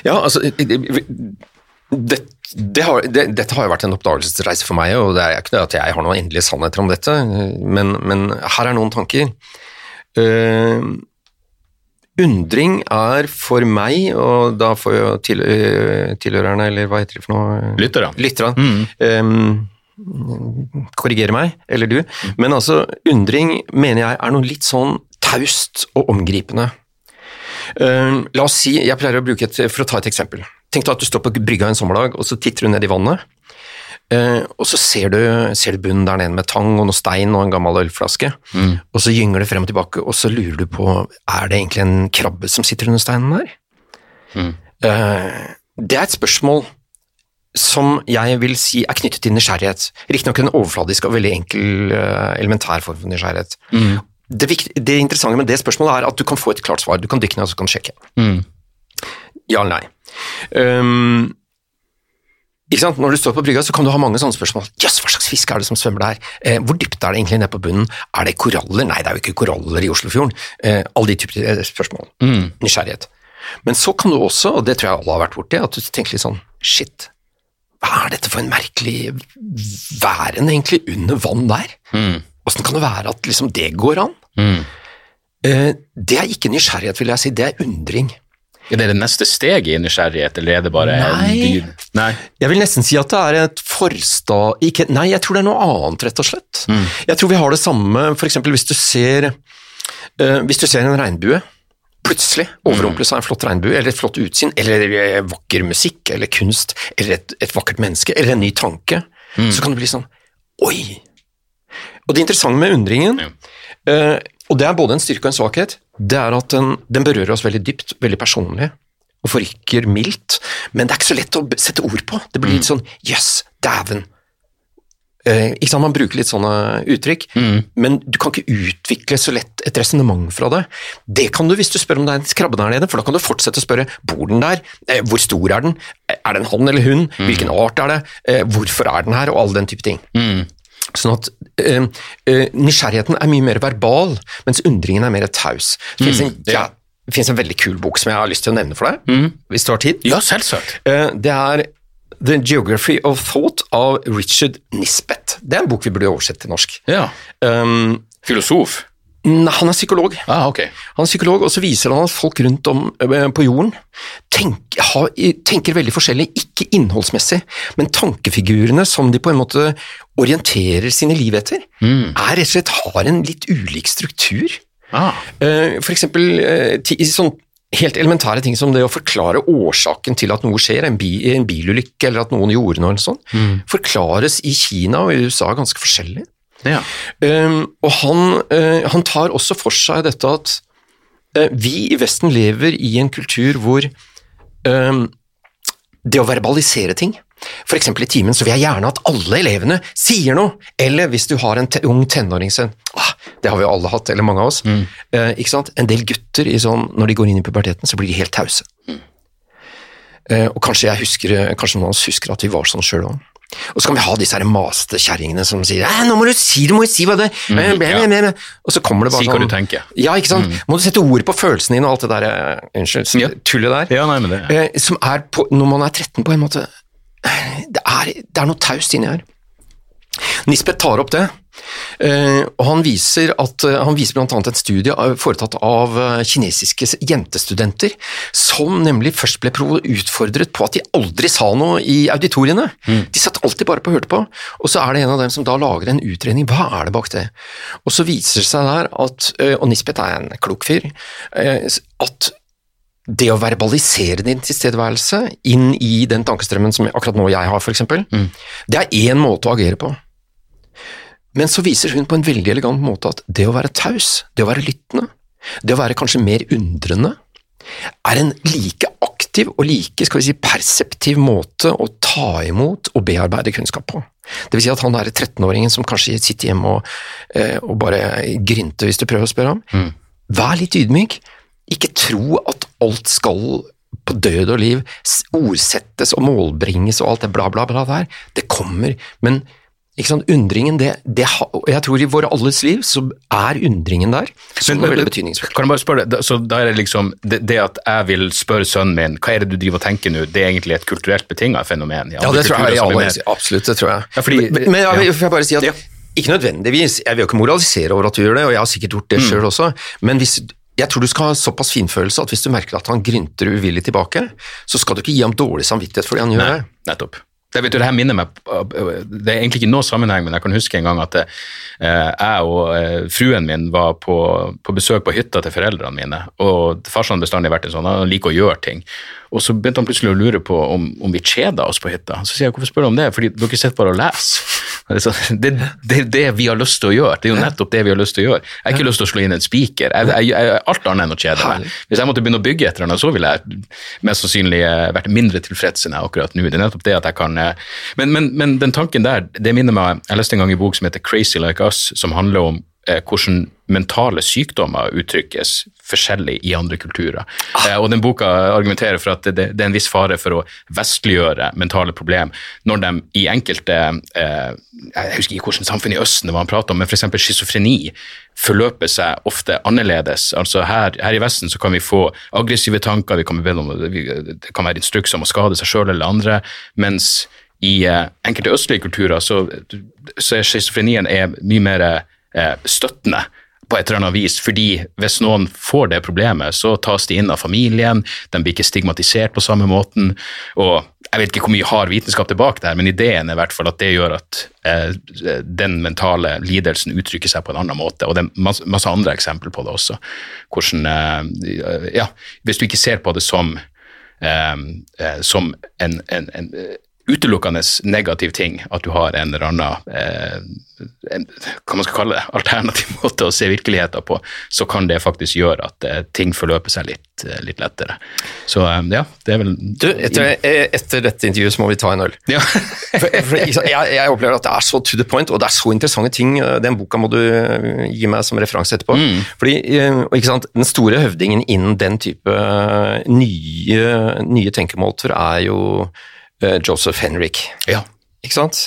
Speaker 2: Ja, altså det, det har, det, Dette har jo vært en oppdagelsesreise for meg, og det er ikke det at jeg har noen endelige sannheter om dette, men, men her er noen tanker. Uh, undring er for meg, og da får jo eh, tilhørerne, eller hva heter det for noe?
Speaker 1: Lytterne.
Speaker 2: Lytterne. eh, korrigere meg, eller du. Men altså, undring mener jeg er noe litt sånn taust og omgripende. Eh, la oss si, jeg pleier å bruke et, for å ta et eksempel. Tenk deg at du står på brygga en sommerdag, og så titter du ned i vannet. Uh, og så ser du, ser du bunnen der nede med tang og noe stein og en gammel ølflaske. Og så gynger det frem og tilbake, og så lurer du på er det egentlig en krabbe som sitter under steinen der. Eh, det er et spørsmål som jeg vil si er knyttet til nysgjerrighet. Riktignok en overfladisk og veldig enkel, eh, elementær form for nysgjerrighet. Det, vikt- det interessante med det spørsmålet er at du kan få et klart svar. Du kan dykke ned og så kan du sjekke. Ja eller nei. Um, ikke sant? Når du står på brygga, så kan du ha mange sånne spørsmål. Jøss, hva slags fisk er det som svømmer der? Eh, hvor dypt er det egentlig nede på bunnen? Er det koraller? Nei, det er jo ikke koraller i Oslofjorden. Eh, alle de typer spørsmål. Mm. Nysgjerrighet. Men så kan du også, og det tror jeg alle har vært borti, at du tenker litt sånn shit, hva er dette for en merkelig væren egentlig under vann der? Åssen kan det være at liksom det går an? Eh, det er ikke nysgjerrighet, vil jeg si, det er undring.
Speaker 1: Er det det neste steget i nysgjerrighet, eller er det bare
Speaker 2: Nei.
Speaker 1: Nei.
Speaker 2: Jeg vil nesten si at det er et forstad ikke, Nei, jeg tror det er noe annet, rett og slett. Jeg tror vi har det samme eksempel hvis du ser, eh, hvis du ser en regnbue, plutselig overrumples av en flott regnbue, eller et flott utsyn, eller vakker musikk, eller kunst, eller et, et vakkert menneske, eller en ny tanke, så kan det bli sånn Oi! Og det interessante med undringen, eh, og det er både en styrke og en svakhet, det er at den, den berører oss veldig dypt, veldig personlig, og forrykker mildt, men det er ikke så lett å sette ord på. Det blir litt sånn jøss, dæven. Eh, ikke sant, Man bruker litt sånne uttrykk, men du kan ikke utvikle så lett et resonnement fra det. Det kan du hvis du spør om det er en krabbe der nede, for da kan du fortsette å spørre bor den der, eh, hvor stor er den, er det en hann eller hund, hvilken art er det, eh, hvorfor er den her, og all den type ting. Sånn at eh, eh, nysgjerrigheten er mye mer verbal, mens undringen er mer taus. Det finnes en, ja, det finnes en veldig kul bok som jeg har lyst til å nevne for deg, hvis du har tid.
Speaker 1: Ja, selvsagt.
Speaker 2: Det er The Geography of Thought av Richard Nisbet. Det er en bok vi burde oversette til norsk.
Speaker 1: Ja.
Speaker 2: Um,
Speaker 1: Filosof?
Speaker 2: nei, han er psykolog.
Speaker 1: Ah, okay.
Speaker 2: Han er psykolog, og så viser han at folk rundt om eh, på jorden tenk, har, tenker veldig forskjellig, ikke innholdsmessig, men tankefigurene som de på en måte orienterer sine liv etter, er rett og slett har en litt ulik struktur.
Speaker 1: Ah.
Speaker 2: Eh, For eksempel eh, ti- sånn helt elementære ting som det å forklare årsaken til at noe skjer, en, bi, en bilulykke eller at noen gjorde noe eller sånn, forklares i Kina og i USA ganske forskjellig.
Speaker 1: Ja.
Speaker 2: Um, og han, uh, han tar også for seg dette at uh, vi i Vesten lever i en kultur hvor um, det å verbalisere ting f.eks. i timen, så vil jeg gjerne at alle elevene sier noe. Eller hvis du har en te ung tenåringssønn, ah, det har vi jo alle hatt, eller mange av oss. Eh, ikke sant? En del gutter, i sånn, når de går inn i puberteten, så blir de helt tause. Eh, og kanskje, jeg husker, kanskje noen av oss husker at vi var sånn sjøl òg. Og så kan vi ha disse maste kjerringene som sier «Æ, 'nå må du si det, må du si hva det
Speaker 1: Mm, ja.
Speaker 2: Og så kommer det bare
Speaker 1: Si hva
Speaker 2: sånn
Speaker 1: du tenker.
Speaker 2: Ja, ikke sant. Må du sette ord på følelsene dine og alt det der eh, Unnskyld,
Speaker 1: Ja.
Speaker 2: tullet der.
Speaker 1: Ja, nei, men det
Speaker 2: Uh, som er på, når man er 13 på en måte Det er, det er noe taust inni her. Nisbeth tar opp det, eh, og han viser, at, eh, han viser annet et studie foretatt av eh, kinesiske jentestudenter, som nemlig først ble utfordret på at de aldri sa noe i auditoriene. De satt alltid bare på og hørte på, og så er det en av dem som da lager en utredning, hva er det bak det? Og så viser det seg der at, eh, og Nisbeth er en klok fyr, eh, at det å verbalisere din tilstedeværelse inn i den tankestrømmen som akkurat nå jeg har, f.eks., eksempel, det er én måte å agere på. Men så viser hun på en veldig elegant måte at det å være taus, det å være lyttende, det å være kanskje mer undrende, er en like aktiv og like skal vi si, perseptiv måte å ta imot og bearbeide kunnskap på. Det vil si at han der 13-åringen som kanskje sitter hjemme og, eh, og bare grynter hvis du prøver å spørre ham, vær litt ydmyk. Ikke tro at alt skal på død og liv ordsettes og målbringes og alt det bla, bla, bla der. Det kommer, men sant, undringen, det, det jeg tror i våre alles liv så er undringen der, som er veldig betydningsfull.
Speaker 1: Kan jeg bare spørre, deg, så da er det liksom det, det at jeg vil spørre sønnen min hva er det du driver og tenker nå, det er egentlig et kulturelt betinget fenomen?
Speaker 2: Ja, det tror jeg
Speaker 1: jeg
Speaker 2: i
Speaker 1: er
Speaker 2: alle, absolutt, det tror jeg.
Speaker 1: Ja, fordi-
Speaker 2: men men jeg,
Speaker 1: ja.
Speaker 2: får jeg bare si at
Speaker 1: Ja.
Speaker 2: ikke nødvendigvis, jeg vil jo ikke moralisere over at du gjør det, og jeg har sikkert gjort
Speaker 1: Mm.
Speaker 2: det selv også, men hvis, jeg tror du skal ha såpass finfølelse at hvis du merker at han grynter uvillig tilbake, så skal du ikke gi ham dårlig samvittighet for det han gjør
Speaker 1: Nei,
Speaker 2: det.
Speaker 1: nettopp. Det, vet du, det meg Det er egentlig ikke noe sammenheng, men jeg kan huske en gang at eh, jeg og eh, fruen min var på, på besøk på hytta til foreldrene mine. og Farsan har bestandig vært en sånn, han liker å gjøre ting. Og så begynte han plutselig å lure på om, om vi kjeda oss på hytta. Så sier jeg hvorfor spør du om det? Fordi dere sitter bare og leser. Og Det er det, det vi har lyst til å gjøre. Det er jo nettopp det vi har lyst til å gjøre. Jeg har ikke lyst til å slå inn en spiker. Er alt annet enn å kjede meg. Hvis jeg måtte begynne å bygge et eller annet, så ville jeg mest sannsynlig eh, vært mindre tilfreds enn jeg akkurat nå. Det er nettopp det at jeg kan eh, men, men, men den tanken der, det minner meg Jeg leste en gang en bok som heter Crazy Like Us, som handler om hvordan mentale sykdommer uttrykkes forskjellig i andre kulturer. Eh, og den boka argumenterer for at det, er en viss fare for å vestliggjøre mentale problem når de i enkelte eh, Jeg husker ikke hvilket samfunn i Østen det var han pratet om, men f.eks. schizofreni forløper seg ofte annerledes. Altså her, her i Vesten så kan vi få aggressive tanker, vi kan be om, det kan være instruks om å skade seg sjøl eller andre, mens i eh, enkelte østlige kulturer så, så er schizofrenien mye mer eh, støttende på et eller annet vis, fordi hvis noen får det problemet, så tas de inn av familien, de blir ikke stigmatisert på samme måten, og jeg vet ikke hvor mye har vitenskap tilbake der, men ideen er i hvert fall at det gjør at eh, den mentale lidelsen uttrykker seg på en annen måte, og det er masse, masse andre eksempler på det også. Hvordan, eh, ja, hvis du ikke ser på det som eh, eh, som en, en, en eh, utelukkende negativ ting at du har en eller annen eh, en, hva man skal kalle det, alternativ måte å se virkeligheten på, så kan det faktisk gjøre at eh, ting forløper seg litt, eh, litt lettere. Så eh, ja, det er vel
Speaker 2: Du, etter, etter dette intervjuet så må vi ta en øl.
Speaker 1: ja.
Speaker 2: For, for, jeg, jeg opplever at det er så to the point, og det er så interessante ting. eh, Den boka må du eh, gi meg som referanse etterpå. Fordi, eh, ikke sant, Den store høvdingen innen den type nye, nye tenkemåter er jo Joseph Henrik.
Speaker 1: ja.
Speaker 2: Ikke sant?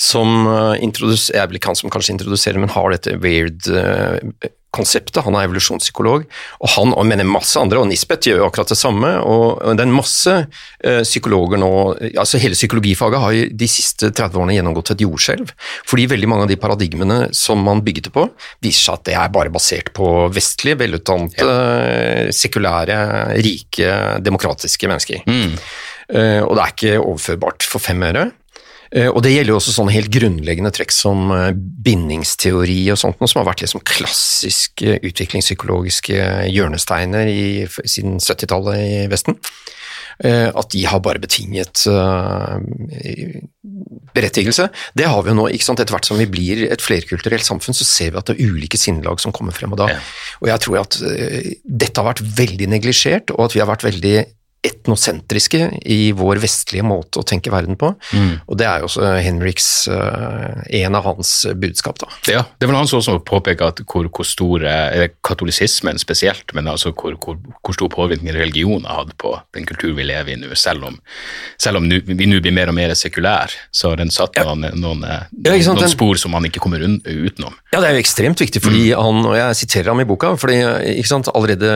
Speaker 2: Som introduserer Jeg vel ikke han som kanskje introduserer, men har dette weird-konseptet. Han er evolusjonspsykolog, og han og mener masse andre, og Nisbet gjør jo akkurat det samme. og Det er masse eh, psykologer nå altså Hele psykologifaget har jo de siste 30 årene gjennomgått et jordskjelv. Fordi veldig mange av de paradigmene som man bygget det på, viser seg at det er bare basert på vestlige, velutdannede, sekulære, rike, demokratiske mennesker. Eh, og det er ikke overførbart for fem øre. Eh, Og det gjelder jo også sånne helt grunnleggende trekk som eh, bindingsteori og sånt, som har vært liksom klassiske utviklingspsykologiske hjørnesteiner i, siden 70-tallet i Vesten. Eh, At de har bare betinget eh, berettigelse. Det har vi jo nå, ikke sant. Etter hvert som vi blir et flerkulturelt samfunn, så ser vi at det er ulike sinnelag som kommer frem. Og, da. Og jeg tror at eh, dette har vært veldig neglisjert, og at vi har vært veldig etnosentriske i vår vestlige måte å tenke verden på. Og det er jo også Henriks eh, en av hans budskap, da.
Speaker 1: Ja, det vel han som påpeker at hvor, hvor stor eh, katolisismen spesielt, men altså hvor, hvor, hvor stor påvirkning religion har hatt på den kultur vi lever i nå, selv om, selv om nu, vi nå blir mer og mer sekulære. så har den satt noen, noen, eh,
Speaker 2: Ja, sant,
Speaker 1: noen spor som man ikke kommer utenom.
Speaker 2: Ja, det er jo ekstremt viktig, fordi han, og jeg siterer ham i boka, fordi ikke sant, allerede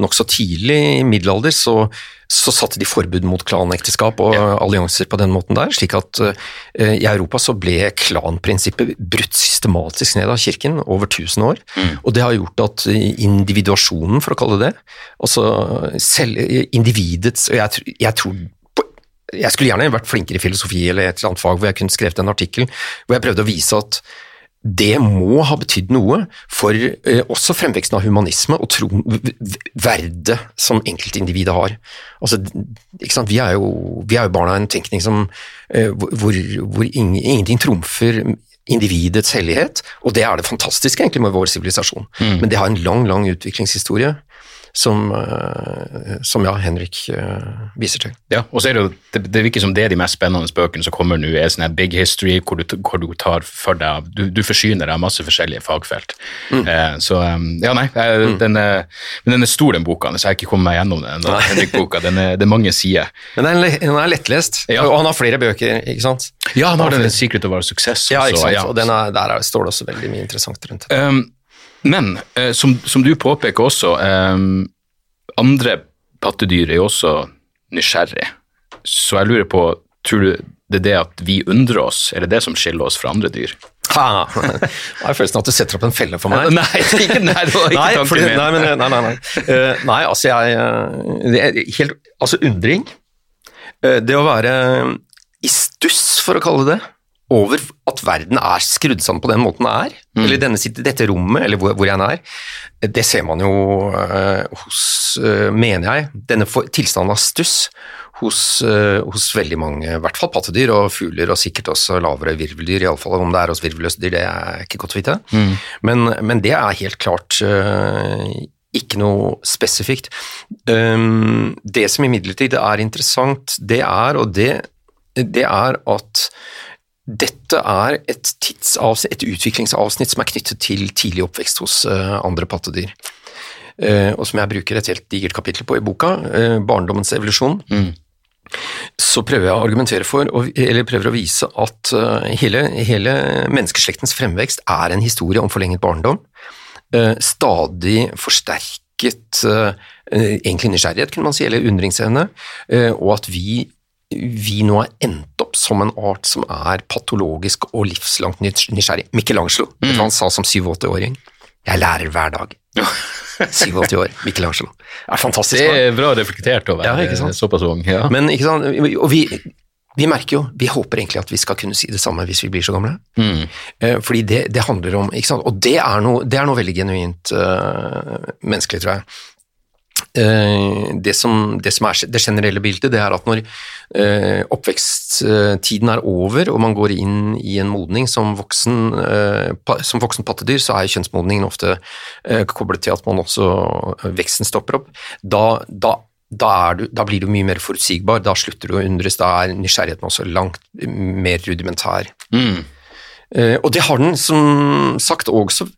Speaker 2: nokså tidlig i middelalder så, så satte de forbud mot klanekteskap og allianser på den måten der, slik at uh, i Europa så ble klanprinsippet brutt systematisk ned av kirken over tusen år, og det har gjort at individuasjonen, for å kalle det det, altså selv individets, og jeg, jeg tror jeg skulle gjerne vært flinkere i filosofi eller et eller annet fag hvor jeg kunne skrevet en artikkel hvor jeg prøvde å vise at det må ha betydd noe for eh, også fremveksten av humanisme og tro, verdet som enkeltindividet har. Altså, ikke sant? Vi, er jo, vi er jo barna av en tenkning som, eh, hvor, hvor ingen, ingenting trumfer individets hellighet, og det er det fantastiske egentlig med vår sivilisasjon. Men det har en lang, lang utviklingshistorie som, eh, som ja, Henrik eh, viser til.
Speaker 1: Ja, og så er det jo, det, det virker som det er de mest spennende bøkene som kommer nå, er sånn her big history, hvor du, hvor du tar for deg, du, du forsyner deg av masse forskjellige fagfelt. Eh, så, um, ja nei, eh, den, er, men den er stor den boka, så jeg har ikke kommet meg gjennom den, den Henrik-boka, den er, det er mange sider.
Speaker 2: Men den er, den er lettlest,
Speaker 1: Ja.
Speaker 2: og han har flere bøker, ikke sant?
Speaker 1: Ja, han har den Secret of Our Success.
Speaker 2: Ja, ikke sant?
Speaker 1: ja.
Speaker 2: Og den er, der er, står det også veldig mye interessant rundt.
Speaker 1: Um, men eh, som, som du påpeker også, eh, andre pattedyr er jo også nysgjerrig. Så jeg lurer på, tror du det er det at vi undrer oss, er det det som skiller oss fra andre dyr?
Speaker 2: Ha! Jeg har følelsen av at du setter opp en felle for meg.
Speaker 1: Nei, ikke, nei, det var ikke
Speaker 2: Nei,
Speaker 1: tanken
Speaker 2: fordi,
Speaker 1: min.
Speaker 2: nei, men, nei, nei, nei. Uh, nei, altså jeg eh, det helt, Altså undring. Uh, det å være i stuss, for å kalle det, over at verden er skrudd sammen på den måten den er,
Speaker 1: Mm.
Speaker 2: eller denne, dette rommet, eller hvor, hvor jeg er, det ser man jo eh, hos, eh, mener jeg, denne for, tilstanden av stuss hos, eh, hos veldig mange, i hvert fall pattedyr og fugler, og sikkert også lavere virveldyr, iallfall om det er hos virvelløse dyr, det er ikke godt å vite. Men, men det er helt klart ikke noe spesifikt. Um, det som imidlertid er interessant, det er, og det, det er at dette er et, et utviklingsavsnitt som er knyttet til tidlig oppvekst hos eh, andre pattedyr. Eh, og som jeg bruker et helt digert kapittel på i boka, eh, Barndommens evolusjon. Så prøver jeg å argumentere for, eller prøver å vise at hele, hele menneskeslektens fremvekst er en historie om forlenget barndom. Stadig forsterket egentlig nysgjerrighet, kunne man si, eller undringsevne, og at vi vi nå har endt opp som en art som er patologisk og livslangt nys- nysgjerrig. Michelangelo, vet du hva han sa som 87-åring? Jeg lærer hver dag. 87 år, Michelangelo. Det er fantastisk.
Speaker 1: Det er bra reflektert å være
Speaker 2: Ja, sant?
Speaker 1: såpass ung. Ja.
Speaker 2: Men ikke sant, og vi, vi merker jo, vi håper egentlig at vi skal kunne si det samme hvis vi blir så gamle. Mm. Fordi det, det handler om, ikke sant, og det er noe, det er noe veldig genuint uh, menneskelig, tror jeg. Eh, det, som, det som er det generelle bildet, det er at når eh, oppveksttiden er over, og man går inn i en modning som voksen, eh, som voksen pattedyr, så er kjønnsmodningen ofte koblet til at man også veksten stopper opp. Da, da da, er du, da blir du mye mer forutsigbar, da slutter du å undres, da er nysgjerrigheten også langt mer rudimentær. Eh, og det har den som sagt også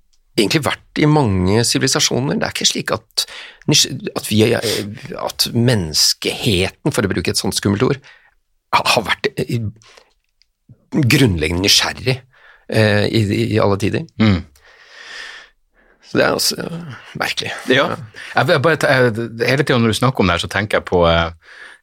Speaker 2: egentlig vært i mange sivilisasjoner. Det er ikke slik at, at, vi, at menneskeheten, for å bruke et sånt skummelt ord, har vært grunnleggende nysgjerrig eh, i, i alle tider.
Speaker 1: Mm.
Speaker 2: Så det er også eh, merkelig.
Speaker 1: Ja. Jeg, jeg bare, jeg, hele tiden når du snakker om det her, så tenker jeg på eh,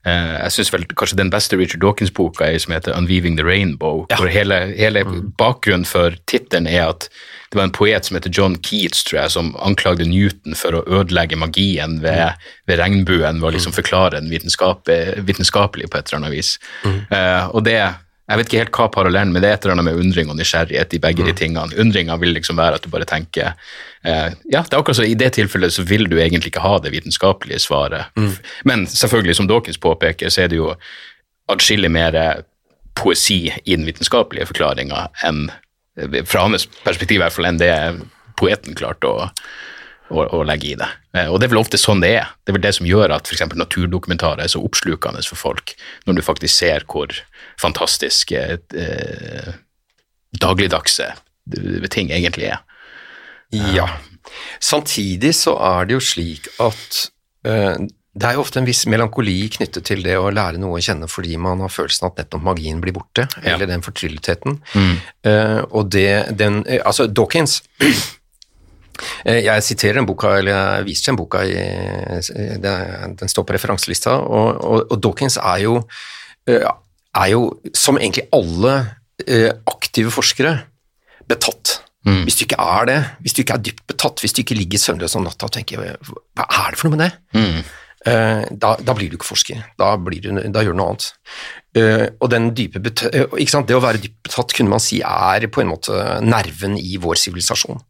Speaker 1: Jeg syns vel kanskje den beste Richard Dawkins-boka er som heter 'Unweaving the Rainbow'.
Speaker 2: Ja.
Speaker 1: hvor Hele, hele bakgrunnen for tittelen er at det var en poet som heter John Keats, tror jeg, som anklagde Newton for å ødelegge magien ved, ved regnbuen ved å liksom forklare den vitenskap, vitenskapelig på et eller annet vis. Eh, og det jeg vet ikke helt hva parallellen, men det er et eller annet med undring og nysgjerrighet i begge de tingene. Undringa vil liksom være at du bare tenker eh, Ja, det er akkurat så i det tilfellet så vil du egentlig ikke ha det vitenskapelige svaret. Men selvfølgelig, som Dawkins påpeker, så er det jo atskillig mer poesi i den vitenskapelige forklaringa enn fra hans perspektiv i hvert fall enn det poeten klarte å, å, å legge i det. Eh, Og det er vel ofte sånn det er. Det er vel det som gjør at f.eks. naturdokumentarer er så oppslukende for folk, når du faktisk ser hvor fantastiske eh, dagligdagse eh, ting egentlig er.
Speaker 2: Ja. Samtidig så er det jo slik at eh, det er jo ofte en viss melankoli knyttet til det å lære noe å kjenne fordi man har følelsen at nettopp magien blir borte,
Speaker 1: Ja.
Speaker 2: eller den fortrylletheten. Eh, og det, den, eh, altså Dawkins eh, jeg siterer den boka, eller jeg viser den boka i Den står på referanselista, og, og, og Dawkins er jo, eh, er jo, som egentlig alle eh, aktive forskere, betatt. Hvis du ikke er det, hvis du ikke er dypt betatt, hvis du ikke ligger søvnløs om natta og tenker hva er det for noe med det? Eh, da, da blir du ikke forsker, da, blir du, da gjør du noe annet. Uh, og den dype bet eh, ikke sant? Det å være dypt betatt kunne man si er på en måte nerven i vår sivilisasjon.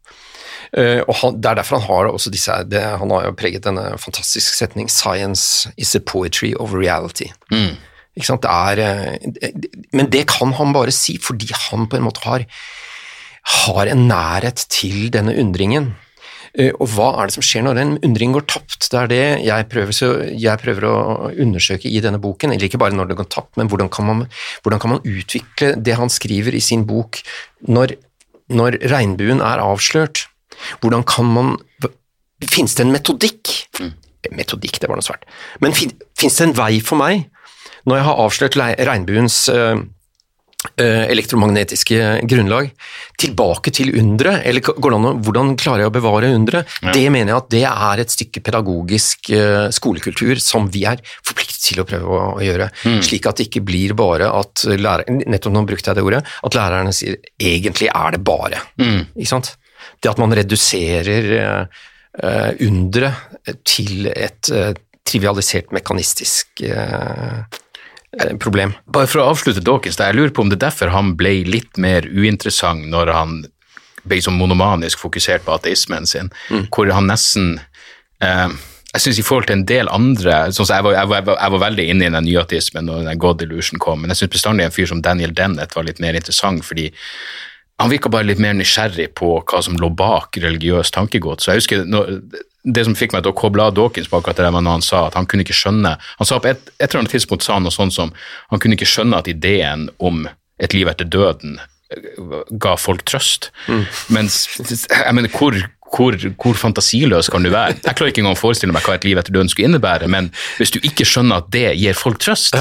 Speaker 2: Og han, Det er derfor han har også disse, det, han har jo preget denne fantastiske setning 'Science is the poetry of reality'. Sant? Det er, eh, men det kan han bare si fordi han på en måte har, har en nærhet til denne undringen. Eh, Og hva er det som skjer når en undring går tapt? Det er det jeg prøver, så jeg prøver å undersøke i denne boken. Eller ikke bare når det går tapt, men hvordan kan man, hvordan kan man utvikle det han skriver i sin bok når, når regnbuen er avslørt? Hvordan kan man Fins det en metodikk? Metodikk, det var noe svært. Men fin, fins det en vei for meg, når jeg har avslørt regnbuens eh, eh, elektromagnetiske grunnlag, tilbake til underet, eller hvordan klarer jeg å bevare underet? Det mener jeg at det er et stykke pedagogisk eh, skolekultur som vi er forpliktet til å prøve å, gjøre. gjøre, slik at det ikke blir bare at læreren, nettopp nå brukte jeg det ordet, at lærerne sier egentlig er det bare, ikke sant? Det at man reduserer eh, underet til et uh, trivialisert mekanistisk eh, problem.
Speaker 1: Bare for å avslutte Dawkins, jeg lurer på om det er derfor han ble litt mer uinteressant når han ble så monomanisk fokusert på ateismen sin, hvor han nesten eh, jeg synes i forhold til en del andre sånn jeg, var, jeg, var, jeg, var, veldig inne i den nyateismen når den God Illusion kom, men jeg synes bestandig en fyr som Daniel Dennett var litt mer interessant, fordi han virka bare litt mer nysgjerrig på hva som lå bak religiøst tankegodt. Så jeg husker når, Det som fikk meg til å koble av Dawkins på akkurat det der når han sa at han kunne ikke skjønne Han sa på et, et eller annet tidspunkt sa han noe sånt som han kunne ikke skjønne at ideen om et liv etter døden eh, ga folk trøst. Mens jeg mener, hvor, hvor, hvor fantasiløs kan du være? Jeg klarer ikke engang å forestille meg hva et liv etter døden skulle innebære, men hvis du ikke skjønner at det gir folk trøst,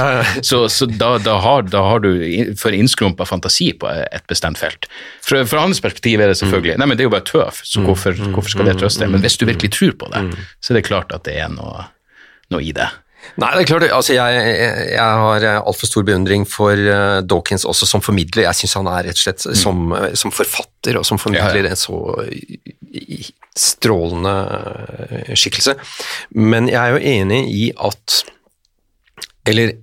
Speaker 1: så, så da, da, har, da har du for innskrumpa fantasi på et bestemt felt. Fra, fra hans perspektiv er det selvfølgelig Nei, men det er jo bare tøv, så hvorfor, hvorfor skal det trøste? Men hvis du virkelig tror på det, så er det klart at det er noe, noe i det.
Speaker 2: Nei, det er klart, altså jeg, jeg, har altfor stor beundring for eh, Dawkins også som formidler. Jeg syns han er rett og slett som, eh, som forfatter og som formidler
Speaker 1: Ja, ja.
Speaker 2: en så strålende eh, skikkelse. Men jeg er jo enig i at Eller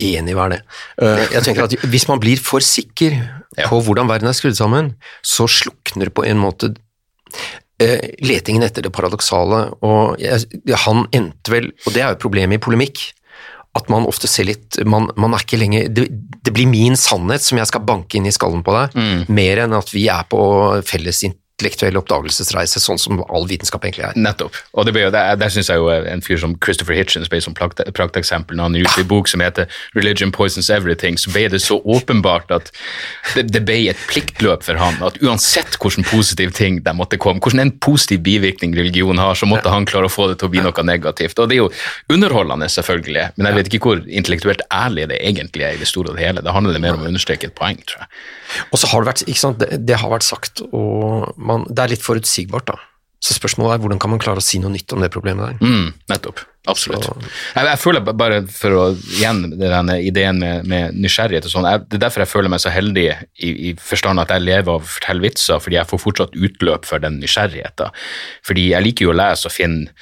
Speaker 2: enig, hva er det? Eh, Jeg tenker at Hvis man blir for sikker på hvordan verden er skrudd sammen, så slukner det på en måte eh, letingen etter det paradoksale, og han endte vel, og det er jo problemet i polemikk, at man ofte ser litt Man, man er ikke lenger det, det blir min sannhet som jeg skal banke inn i skallen på deg, mer enn at vi er på felles intellektuell oppdagelsesreise, sånn som all vitenskap egentlig er.
Speaker 1: Nettopp. Og det jo- der, der syns jeg jo en fyr som Christopher Hitchens ble som prakt- prakteksempel når han gjorde ut en bok som heter 'Religion Poisons Everything', så ble det så åpenbart at det, det ble et pliktløp for han. At uansett hvilken positiv ting de måtte komme, hvordan en positiv bivirkning religion har, så måtte han klare å få det til å bli noe negativt. Og det er jo underholdende, selvfølgelig, men jeg vet ikke hvor intellektuelt ærlig det egentlig er i det store og det hele. Det handler mer om å understreke et poeng, tror jeg.
Speaker 2: Og så har det vært, ikke sant, det, det har vært sagt, og man, det er litt forutsigbart, da. Så spørsmålet er hvordan kan man klare å si noe nytt om det problemet der?
Speaker 1: Mm, nettopp. Absolutt. Jeg, jeg føler bare for å igjen denne ideen med, med nysgjerrighet og sånn, det er derfor jeg føler meg så heldig i, i forstand at jeg lever av å fortelle vitser, fordi jeg får fortsatt utløp for den nysgjerrigheten. Fordi jeg liker jo å lese og finne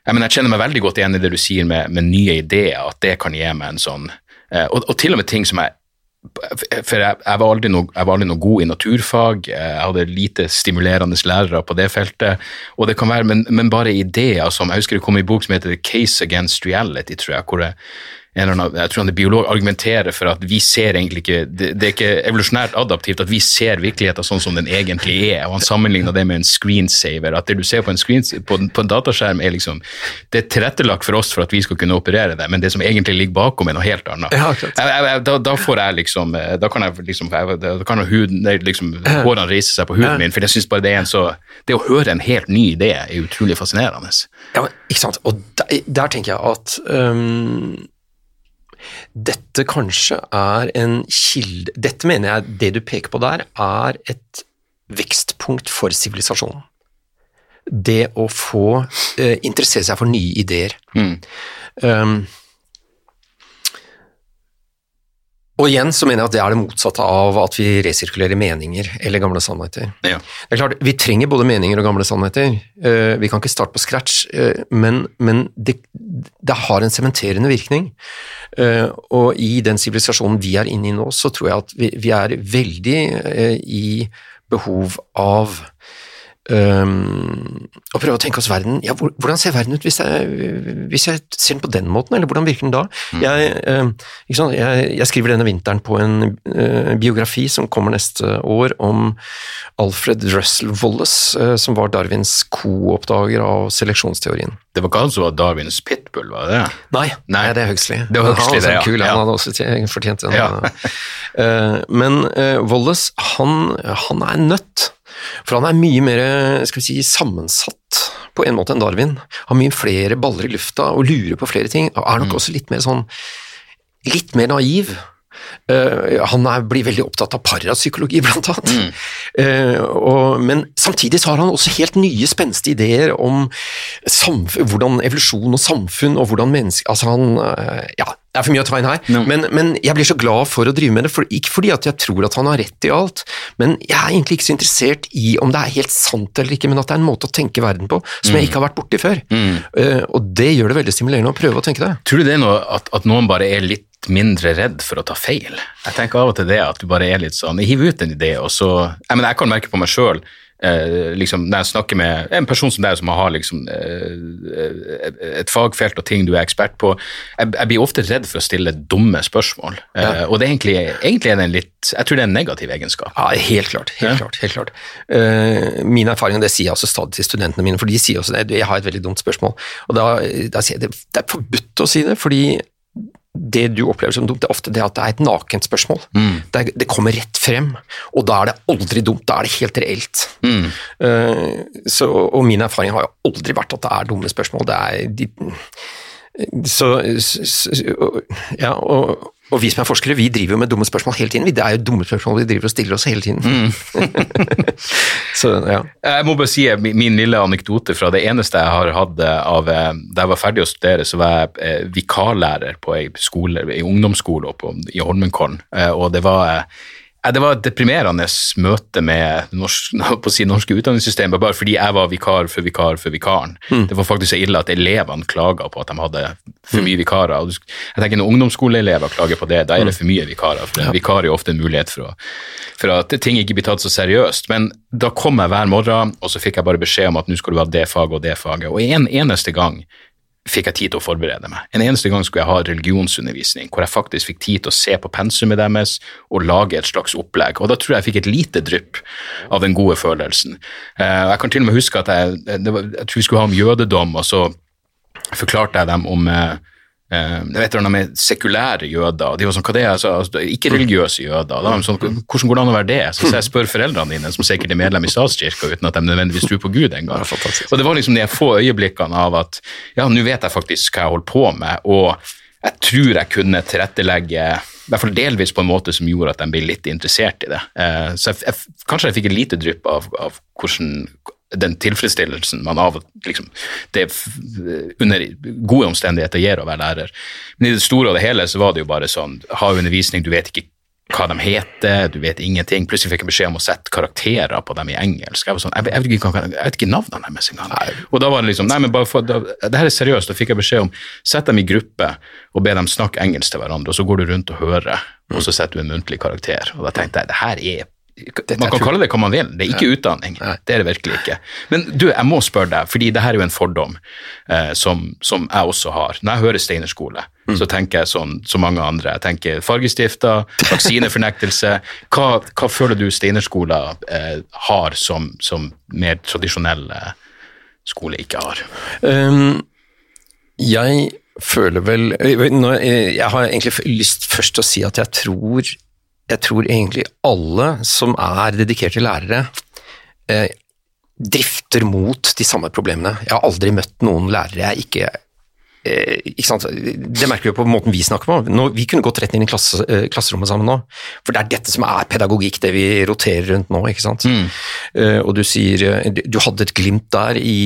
Speaker 1: jeg, mener, jeg kjenner meg veldig godt igjen i det du sier med, med nye ideer, at det kan gi meg en sånn eh, og, og til og med ting som jeg for jeg, jeg, var noe, jeg var aldri noe god i naturfag, jeg hadde lite stimulerende lærere på det feltet, og det kan være, men, men bare ideer som, jeg husker det kom en bok som heter The Case Against Reality, tror jeg, hvor jeg, annen, jeg tror han er biolog, argumenterer for at vi ser egentlig ikke Det, det er ikke evolusjonært adaptivt at vi ser virkeligheten sånn som den egentlig er. og Han sammenligner det med en screensaver. At det du ser på en, screen, på, på en dataskjerm, er liksom Det er tilrettelagt for oss for at vi skal kunne operere det, men det som egentlig ligger bakom, er noe helt annet.
Speaker 2: Ja.
Speaker 1: Jeg, jeg, da, da får jeg liksom Da kan jeg liksom, da kan huden, liksom hårene reise seg på huden min, for jeg synes bare det er en så Det å høre en helt ny idé er utrolig fascinerende.
Speaker 2: Ja, men, ikke sant. Og der, der tenker jeg at øhm, dette kanskje er en kilde Dette mener jeg, det du peker på der, er et vekstpunkt for sivilisasjonen. Det å få eh, interessere seg for nye ideer. Um, og igjen så mener jeg at det er det motsatte av at vi resirkulerer meninger eller gamle sannheter.
Speaker 1: Ja.
Speaker 2: Det er klart, Vi trenger både meninger og gamle sannheter. Eh, vi kan ikke starte på scratch, eh, men, men det, det har en sementerende virkning. Eh, og i den sivilisasjonen vi er inne i nå, så tror jeg at vi, vi er veldig i behov av Um, og prøve å tenke oss verden ja, Hvordan ser verden ut hvis jeg, hvis jeg ser den på den måten, eller hvordan virker den da? Jeg, um, ikke sant? Jeg, jeg skriver denne vinteren på en uh, biografi som kommer neste år om Alfred Russell Wallace, uh, som var Darwins co-oppdager av seleksjonsteorien.
Speaker 1: Det var ikke han som var Darwins pitbull, var det?
Speaker 2: Nei,
Speaker 1: Nei.
Speaker 2: det er Huxley.
Speaker 1: Det var Huxley,
Speaker 2: han,
Speaker 1: det, ja.
Speaker 2: Kul,
Speaker 1: Ja.
Speaker 2: han hadde også fortjent.
Speaker 1: Ja.
Speaker 2: Eh, men Wallace, han, han er nødt, for han er mye mer skal vi si, sammensatt på en måte enn Darwin. Har mye flere baller i lufta og lurer på flere ting, og er nok også litt mer sånn litt mer naiv. Uh, han er, blir veldig opptatt av parapsykologi, blant annet. Eh, og, men samtidig så har han også helt nye, spenstige ideer om hvordan evolusjon og samfunn og hvordan mennesker Altså, han uh, Ja, det er for mye å ta inn her,
Speaker 1: No.
Speaker 2: men, men jeg blir så glad for å drive med det. For, ikke fordi at jeg tror at han har rett i alt, men jeg er egentlig ikke så interessert i om det er helt sant eller ikke, men at det er en måte å tenke verden på som jeg ikke har vært borti før. Eh, og det gjør det veldig stimulerende å prøve å tenke det.
Speaker 1: Tror du det er noe at, at noen bare er litt mindre redd for å ta feil? Jeg tenker av og til det at du bare er litt sånn hiver ut en idé, og så Jeg, mener, jeg kan merke på meg sjøl eh, liksom, når jeg snakker med en person som deg som har liksom, eh, et fagfelt og ting du er ekspert på Jeg, jeg blir ofte redd for å stille dumme spørsmål. Eh, og det er egentlig, egentlig er det en litt Jeg tror det er en negativ egenskap.
Speaker 2: Ja, helt klart. helt
Speaker 1: Ja.
Speaker 2: klart, helt klart. Eh, min erfaring, og det sier jeg også stadig til studentene mine, for de sier også det, jeg har et veldig dumt spørsmål, og da, da sier jeg det, det er forbudt å si det, fordi det du opplever som dumt, det er ofte det at det er et nakent spørsmål. Det, er, det kommer rett frem, og da er det aldri dumt, da er det helt reelt. Eh, så, og min erfaring har jo aldri vært at det er dumme spørsmål, det er de, så, så ja, og, og vi som er forskere, vi driver jo med dumme spørsmål hele tiden. Det er jo dumme spørsmål vi driver og stiller oss hele tiden. så ja.
Speaker 1: Jeg må bare si eh, min lille anekdote fra det eneste jeg har hatt eh, av eh, Da jeg var ferdig å studere, så var jeg vikarlærer på ei skole, ei ungdomsskole oppe i Holmenkollen, og det var det var et deprimerende møte med norsk, på si, norske utdanningssystem, bare fordi jeg var vikar for vikar for vikaren. Det var faktisk så ille at elevene klaga på at de hadde for mye vikarer. Og jeg tenker Når ungdomsskoleelever klager på det, da er det for mye vikarer. for En vikar er ofte en mulighet for, å, for at ting ikke blir tatt så seriøst. Men da kom jeg hver morgen, og så fikk jeg bare beskjed om at nå skal du ha det faget og det faget. Og en eneste gang fikk jeg tid til å forberede meg. En eneste gang skulle jeg ha religionsundervisning, hvor jeg faktisk fikk tid til å se på pensumet deres og lage et slags opplegg. Og da tror jeg jeg fikk et lite drypp av den gode følelsen. Eh, Jeg kan til og med huske at jeg, jeg tror vi skulle ha om jødedom, og så forklarte jeg dem om eh, eh, jeg vet ikke, med sekulære jøder, de var sånn, hva det er, altså, altså, ikke religiøse jøder. Da sånn, hvordan går det an å være det? Så, jeg spør foreldrene dine, som sikkert er medlem i statskirka, uten at de nødvendigvis tror på Gud engang. Og det var liksom de få øyeblikkene av at, ja, nå vet jeg faktisk hva jeg holder på med, og jeg tror jeg kunne tilrettelegge, i hvert fall delvis på en måte som gjorde at de ble litt interessert i det. Eh, så jeg, jeg, kanskje jeg fikk et lite drypp av, av hvordan den tilfredsstillelsen man av liksom, det under gode omstendigheter gir å være lærer. Men i det store og det hele så var det jo bare sånn, ha undervisning, du vet ikke hva de heter, du vet ingenting. Plutselig fikk jeg beskjed om å sette karakterer på dem i engelsk. Jeg, var sånn, jeg, vet- jeg, vet, jeg vet ikke navnene deres engang. Og da var det liksom, nei, men bare for, da, det her er seriøst. Da fikk jeg beskjed om sett dem i gruppe og be dem snakke engelsk til hverandre, og så går du rundt og hører, og så setter du en muntlig karakter. Og da tenkte jeg, det her er man kan kalle det hva man vil, det er ikke utdanning. Det er det virkelig ikke. Men du, jeg må spørre deg, fordi det her er jo en fordom eh, som, som jeg også har. Når jeg hører Steinerskole, så tenker jeg sånn som mange andre. Jeg tenker fargestifter, vaksinefornektelse. Hva, hva føler du Steinerskolen eh, har som, som mer tradisjonelle skoler ikke har?
Speaker 2: Um, jeg føler vel eh, Jeg har egentlig lyst først til å si at jeg tror, jeg tror egentlig alle som er dedikerte lærere, eh, drifter mot de samme problemene. Jeg har aldri møtt noen lærere jeg ikke eh, ikke sant? Det merker vi på måten vi snakker på. Nå, vi kunne gått rett inn i klasse, eh, klasserommet sammen nå. For det er dette som er pedagogikk, det vi roterer rundt nå. ikke sant? Eh, og du sier eh, du- hadde et glimt der i,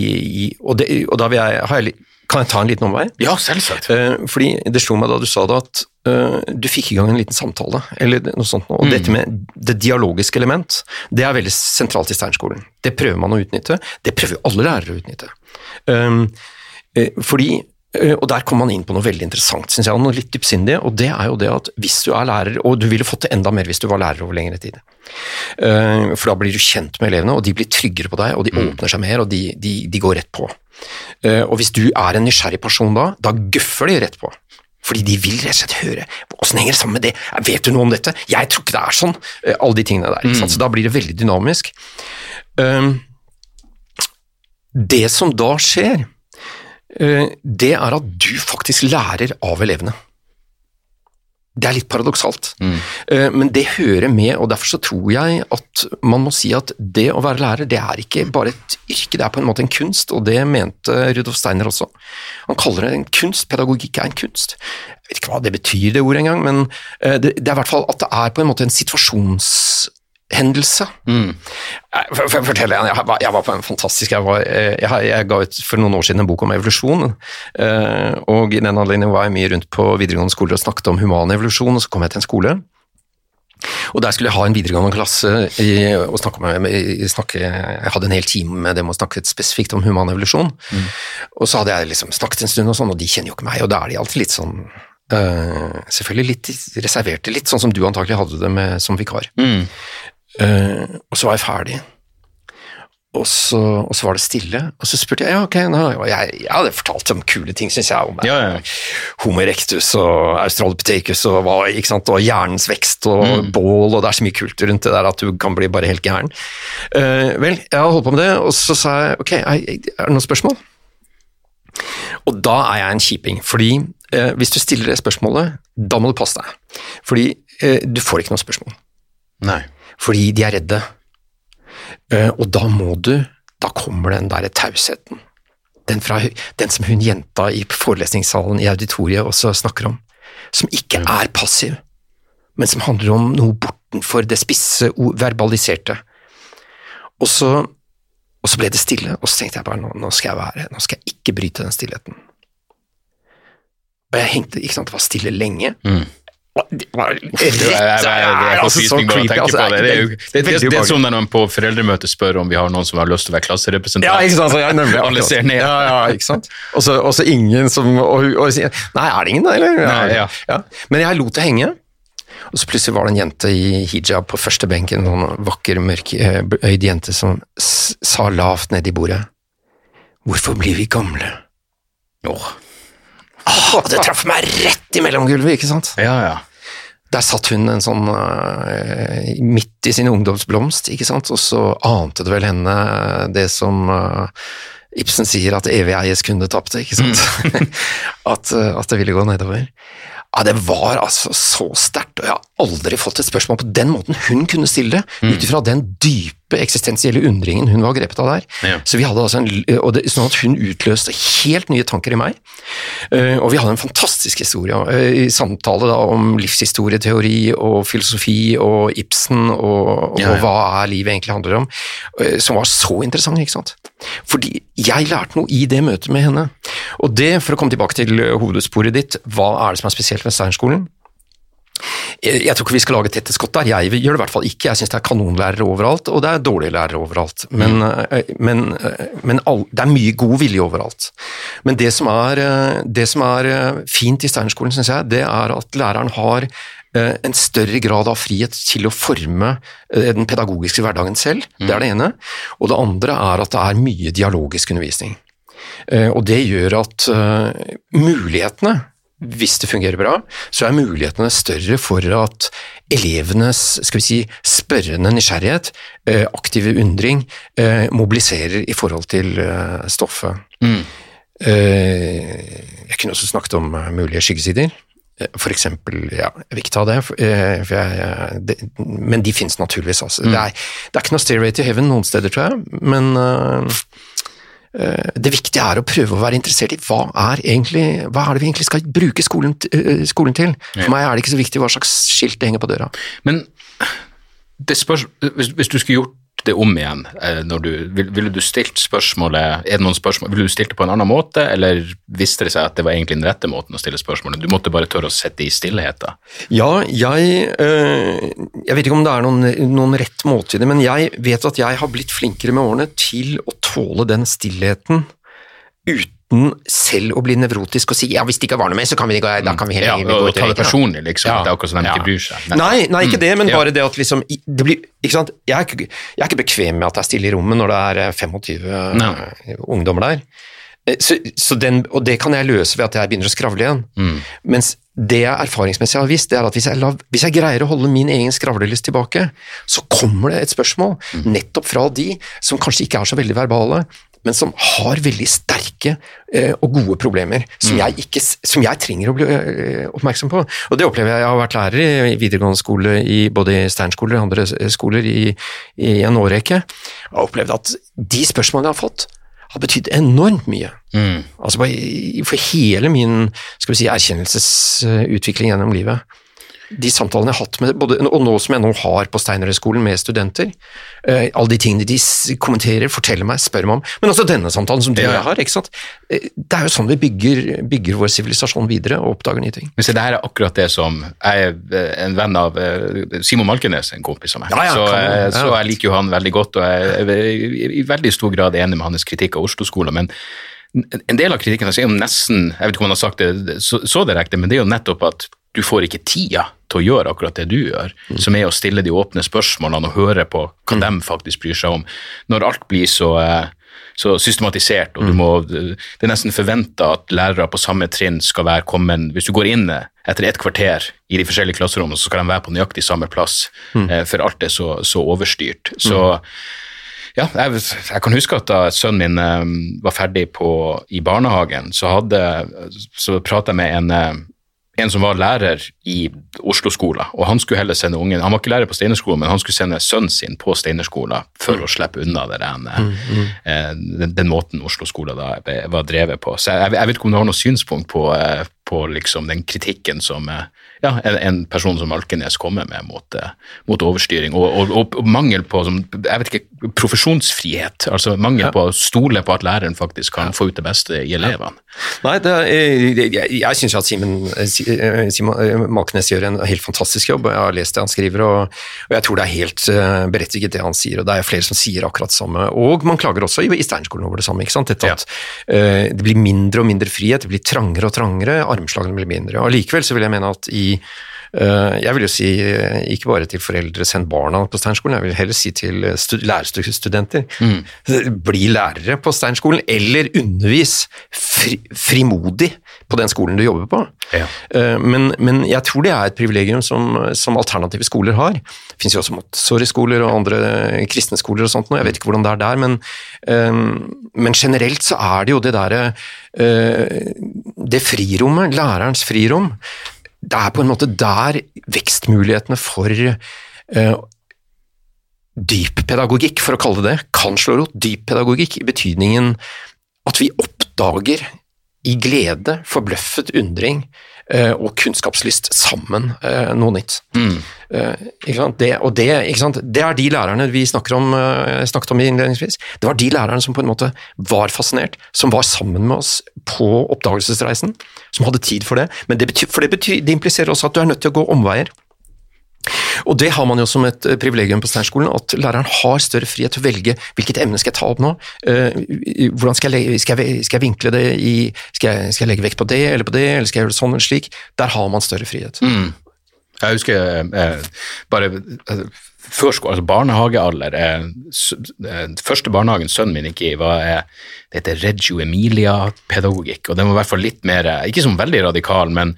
Speaker 2: i og, det, og da jeg, har jeg Kan jeg ta en liten omvei?
Speaker 1: Ja, selvsagt.
Speaker 2: Eh, fordi det slo meg da du sa det at eh, du fikk i gang en liten samtale, eller noe sånt. Og dette med det dialogiske element, det er veldig sentralt i Steinskolen. Det prøver man å utnytte. Det prøver jo alle lærere å utnytte. Eh, fordi og Der kom han inn på noe veldig interessant, synes jeg, og noe litt dypsindig. og Det er jo det at hvis du er lærer, og du ville fått det enda mer hvis du var lærer over lengre tid. Eh, For da blir du kjent med elevene, og de blir tryggere på deg, og de åpner seg mer, og de, de, de går rett på. Eh, Og hvis du er en nysgjerrig person da, da gøffer de rett på. Fordi de vil rett og slett høre åssen henger det sammen med det, vet du noe om dette, jeg tror ikke det er sånn, Eh, alle de tingene der. Sant? Så da blir det veldig dynamisk. Det som da skjer, eh, det er at du faktisk lærer av elevene. Det er litt paradoksalt, mm. men det hører med, og derfor så tror jeg at man må si at det å være lærer, det er ikke bare et yrke, det er på en måte en kunst, og det mente Rudolf Steiner også. Han kaller det en kunst, pedagogikk er en kunst. Jeg vet ikke hva det betyr, det ordet engang, men eh, det, det er i hvert fall at det er på en måte en situasjonshendelse. Mm. For, for, fortell igjen, jeg, var- jeg var på en fantastisk jeg, var, eh, jeg, jeg ga ut for noen år siden en bok om evolusjon, eh, og i den anledning var jeg mye rundt på videregående skoler og snakket om human evolusjon, og så kom jeg til en skole. Og der skulle jeg ha en videregående klasse i, og snakke med, i- snakke, Jeg hadde en hel time med dem og snakket spesifikt om human evolusjon. Og så hadde jeg liksom snakket en stund, og sånn, og de kjenner jo ikke meg, og da er de alltid litt sånn eh, Selvfølgelig litt reserverte, litt sånn som du antakelig hadde det med, som vikar. Eh, og så var jeg ferdig. Og så, og så var det stille, og så spurte jeg ja, ok, nå, og jeg, jeg hadde fortalt om kule ting, syns jeg, om
Speaker 1: Ja, ja.
Speaker 2: Homo erectus og australopithecus og, og hjernens vekst og bål, og det er så mye kult rundt det der at du kan bli bare helt gæren. Uh, vel, jeg har holdt på med det, og så sa jeg ok, er, er det noen spørsmål? Og da er jeg en kjiping, fordi uh, hvis du stiller det spørsmålet, da må du passe deg. Fordi uh, du får ikke noe spørsmål
Speaker 1: Nei.
Speaker 2: Fordi de er redde. Eh, og da må du Da kommer den derre tausheten. Den, fra, den som hun jenta i forelesningssalen i auditoriet også snakker om. Som ikke er passiv, men som handler om noe bortenfor det spisse, verbaliserte. Og så, og så ble det stille, og så tenkte jeg bare nå, nå skal jeg være Nå skal jeg ikke bryte den stillheten. Og jeg hengte, ikke sant, det var stille lenge. Og Det
Speaker 1: får
Speaker 2: altså, så creepy, altså,
Speaker 1: det. Det er, jo, det, det, det, er sånn når man på foreldremøte spør om vi har noen som har lyst til å være klasserepresentant.
Speaker 2: Ja, ikke sant? Så jeg, nemlig,
Speaker 1: Alle ser ned.
Speaker 2: Ja, ja, ikke sant? Og så ingen som og, og, Nei, er det ingen, da? Eller?
Speaker 1: Nei, ja.
Speaker 2: Men jeg lot det henge. Og så plutselig var det en jente i hijab på første benken, en sånn vakker, mørkøyd jente som sa lavt nedi bordet Hvorfor blir vi gamle?
Speaker 1: Åh.
Speaker 2: Ah, det traff meg rett i mellomgulvet, ikke sant?
Speaker 1: Ja, ja.
Speaker 2: Der satt hun en sånn uh, midt i sin ungdomsblomst, ikke sant, og så ante det vel henne det som uh, Ibsen sier, at evig eies kunde tapte, ikke sant? at, eh, at det ville gå nedover. Ja, det var altså så sterkt, og jeg har aldri fått et spørsmål på den måten hun kunne stille det, ut ifra den dype eksistensielle undringen hun var grepet av der.
Speaker 1: Ja.
Speaker 2: Så vi hadde altså en, og det, sånn at hun utløste helt nye tanker i meg, Eh, og vi hadde en fantastisk historie, eh, i samtale da, om livshistorieteori og filosofi og Ibsen og,
Speaker 1: Ja, ja.
Speaker 2: og hva er livet egentlig handler om, eh, som var så interessant, ikke sant? Fordi jeg lærte noe i det møtet med henne. Og det, for å komme tilbake til hovedsporet ditt, hva er det som er spesielt ved Steinerskolen? Jeg jeg tror ikke vi skal lage tette skott der, jeg gjør det i hvert fall ikke. Jeg syns det er kanonlærere overalt, og det er dårlige lærere overalt. Men, mm. men, eh, men all, det er mye god vilje overalt. Men det som er, eh, det som er eh, fint i Steinerskolen, syns jeg, det er at læreren har eh, en større grad av frihet til å forme eh, den pedagogiske hverdagen selv, det er det ene. Og det andre er at det er mye dialogisk undervisning. Eh, Og det gjør at eh, mulighetene hvis det fungerer bra, så er mulighetene større for at elevenes skal vi si, spørrende nysgjerrighet, eh, aktive undring, eh, mobiliserer i forhold til stoffet. stoffet. Jeg kunne også snakket om mulige skyggesider. For eksempel, ja, jeg vil ikke ta det, jeg, det men de finnes naturligvis. Altså. Det, er, det er ikke noe stairway to heaven noen steder, tror jeg, men det viktige er å prøve å være interessert i hva er, egentlig, hva er det vi egentlig skal bruke skolen, skolen til. For meg er det ikke så viktig hva slags skilt det henger på døra.
Speaker 1: Men det spørs, hvis, hvis du skulle gjort det om igjen, når du, vil, ville du stilt spørsmålet er det noen spørsmål, Ville du stilt det på en annen måte, eller visste det seg at det var egentlig den rette måten å stille spørsmålet? Du måtte bare tørre å sette i stillheten?
Speaker 2: Ja, jeg øh, Jeg vet ikke om det er noen, noen rett måte i det, men jeg vet at jeg har blitt flinkere med årene til å tåle den stillheten uten selv å bli nevrotisk og si ja, hvis det ikke var noe mer, så kan vi, da kan vi heller
Speaker 1: Ja,
Speaker 2: og,
Speaker 1: og,
Speaker 2: og
Speaker 1: ta det personlig, liksom.
Speaker 2: Ja.
Speaker 1: Det er akkurat som de
Speaker 2: Ja.
Speaker 1: ikke bryr seg.
Speaker 2: Nei, nei, ikke det, men
Speaker 1: Ja.
Speaker 2: bare det at liksom det blir, ikke sant? Jeg, er ikke, jeg er ikke bekvem med at det er stille i rommet når det er eh, 25
Speaker 1: Nei.
Speaker 2: eh, ungdommer der. Eh, Så, så den, og det kan jeg løse ved at jeg begynner å skravle igjen.
Speaker 1: Mm.
Speaker 2: Mens det jeg erfaringsmessig har visst, det er at hvis jeg, la, hvis jeg greier å holde min egen skravlelyst tilbake, så kommer det et spørsmål
Speaker 1: Mm.
Speaker 2: nettopp fra de som kanskje ikke er så veldig verbale, men som har veldig sterke eh, og gode problemer,
Speaker 1: Mm.
Speaker 2: som, jeg ikke, som jeg trenger å bli eh, oppmerksom på. Og det opplever jeg. Jeg har vært lærer i videregående skole, i både i Stern-skoler og andre skoler i, i en årrekke, og har opplevd at de spørsmålene jeg har fått, har betydd enormt mye.
Speaker 1: Mm.
Speaker 2: Altså for hele min skal vi si, erkjennelsesutvikling gjennom livet. De samtalene jeg har hatt med, både, og nå som jeg nå har på Steinerhøgskolen med studenter, eh, alle de tingene de kommenterer, forteller meg, spør meg om, men også denne samtalen som du og
Speaker 1: Ja.
Speaker 2: jeg har, ikke sant. Eh, Det er jo sånn vi bygger, bygger vår sivilisasjon videre og oppdager nye ting.
Speaker 1: Men se, det her er akkurat det som Jeg er eh, en venn av eh, Simon Malkenes, en kompis av meg.
Speaker 2: Ja, ja,
Speaker 1: så,
Speaker 2: ja.
Speaker 1: så jeg liker jo han veldig godt, og jeg er i, i veldig stor grad enig med hans kritikk av Oslo-skolen. Men en- del av kritikken er jo nesten Jeg vet ikke om han har sagt det så, så direkte, men det er jo nettopp at du får ikke tida til å gjøre akkurat det du gjør,
Speaker 2: Mm.
Speaker 1: som er å stille de åpne spørsmålene og høre på hva de faktisk bryr seg om. Når alt blir så eh, så systematisert, og du
Speaker 2: Mm.
Speaker 1: må, det er nesten forventa at lærere på samme trinn skal være kommet Hvis du går inn etter et kvarter i de forskjellige klasserommene, så skal de være på nøyaktig samme plass,
Speaker 2: Mm.
Speaker 1: eh, for alt er så, så overstyrt. Så ja, jeg, jeg kan huske at da sønnen min eh, var ferdig på, i barnehagen, så, hadde, så prata jeg med en, eh, en som var lærer i Oslo-skolen, og han skulle heller sende ungen Han var ikke lærer på Steinerskolen, men han skulle sende sønnen sin på Steinerskolen for å slippe unna det der, eh, den, den måten Oslo-skolen var drevet på. Så jeg, jeg vet ikke om du har noe synspunkt på, på liksom den kritikken som eh, ja, en, en person som Alkenes kommer med mot, eh, mot overstyring, og, og, og, og mangel på som, jeg vet ikke, profesjonsfrihet. altså Mangel på å stole på at læreren faktisk kan få ut det beste i elevene.
Speaker 2: Nei, det er, jeg, jeg syns at Simen, eh, eh, Simon Malkenes gjør en helt fantastisk jobb. Jeg har lest det han skriver, og, og jeg tror det er helt uh, berettiget det han sier. og Det er flere som sier akkurat det samme. Og man klager også i, i Steinerskolen over det samme. ikke sant? Dette at uh, det blir mindre og mindre frihet, det blir trangere og trangere, armslagene blir mindre. og Allikevel så vil jeg mene at i eh, jeg vil jo si, eh, ikke bare til foreldre, send barna på Steinskolen, jeg vil heller si til eh, stu, lærerstudenter. Bli lærere på Steinskolen, eller undervis fri, frimodig på den skolen du jobber på.
Speaker 1: Ja.
Speaker 2: Men, men jeg tror det er et privilegium som, som alternative skoler har. Det finnes jo også Montessori-skoler og andre kristne skoler og sånt nå, jeg vet ikke hvordan det er der, men, men generelt så er det jo det derre Det frirommet, lærerens frirom, det er på en måte der vekstmulighetene for eh, dyp for å kalle det det, kan slå rot. Dyp pedagogikk i betydningen at vi oppdager i glede, forbløffet undring og kunnskapslyst sammen eh, noe nytt. Eh, ikke sant? Det, og det, det er de lærerne vi om, eh, snakket om innledningsvis. Det var de lærerne som på en måte var fascinert, som var sammen med oss på oppdagelsesreisen, som hadde tid for det. Men det, betyr, for det, betyr, det impliserer også at du er nødt til å gå omveier. Og det har man jo som et eh, privilegium på Steinerskolen, at læreren har større frihet til å velge hvilket emne skal jeg ta opp nå, eh, hvordan skal jeg, skal, jeg, skal jeg vinkle det i skal jeg, skal jeg legge vekt på det eller på det, eller skal jeg gjøre det sånn eller slik? Der har man større frihet.
Speaker 1: Jeg husker eh, bare eh, altså barnehagealder. Eh, eh, første barnehagen sønnen min gikk i, var eh, det heter Reggio Emilia-pedagogikk, og den var i hvert fall litt mer Ikke som veldig radikal, men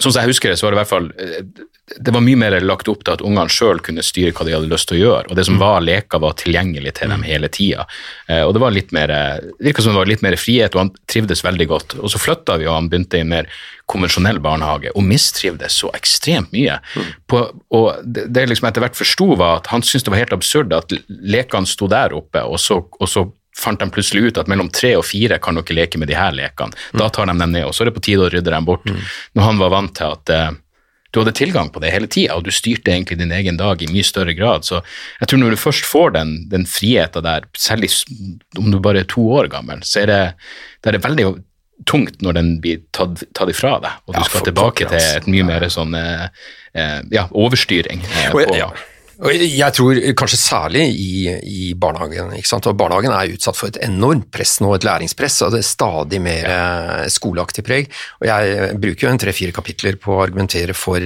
Speaker 1: sånn som jeg husker det, så var det i hvert fall eh, det var mye mer lagt opp til at ungene sjøl kunne styre hva de hadde lyst til å gjøre, og det som var leker, var tilgjengelig til dem hele tida. Eh, og det var litt mer eh, virka som det var litt mer frihet, og han trivdes veldig godt. Og så flytta vi, og han begynte i en mer konvensjonell barnehage, og mistrivdes så ekstremt mye. På, og det, det jeg liksom etter hvert forsto, var at han syntes det var helt absurd at lekene sto der oppe, og så, og så fant de plutselig ut at mellom tre og fire kan dere leke med de her lekene. Da tar de dem ned, og så er det på tide å rydde dem bort. Når han var vant til at eh, du hadde tilgang på det hele tida, og du styrte egentlig din egen dag i mye større grad. Så jeg tror når du først får den, den friheten der, selv om du bare er to år gammel, så er det, det er veldig tungt når den blir tatt, tatt ifra deg, og du
Speaker 2: Ja,
Speaker 1: skal tilbake til
Speaker 2: altså.
Speaker 1: et mye mer sånn eh, eh, ja, overstyring. eh,
Speaker 2: Og jeg, ja. Og jeg- tror kanskje særlig i, i barnehagen. Og barnehagen er utsatt for et enormt press nå, et læringspress, og det er stadig mer eh, skoleaktig preg. Og jeg bruker jo en tre-fire kapitler på å argumentere for,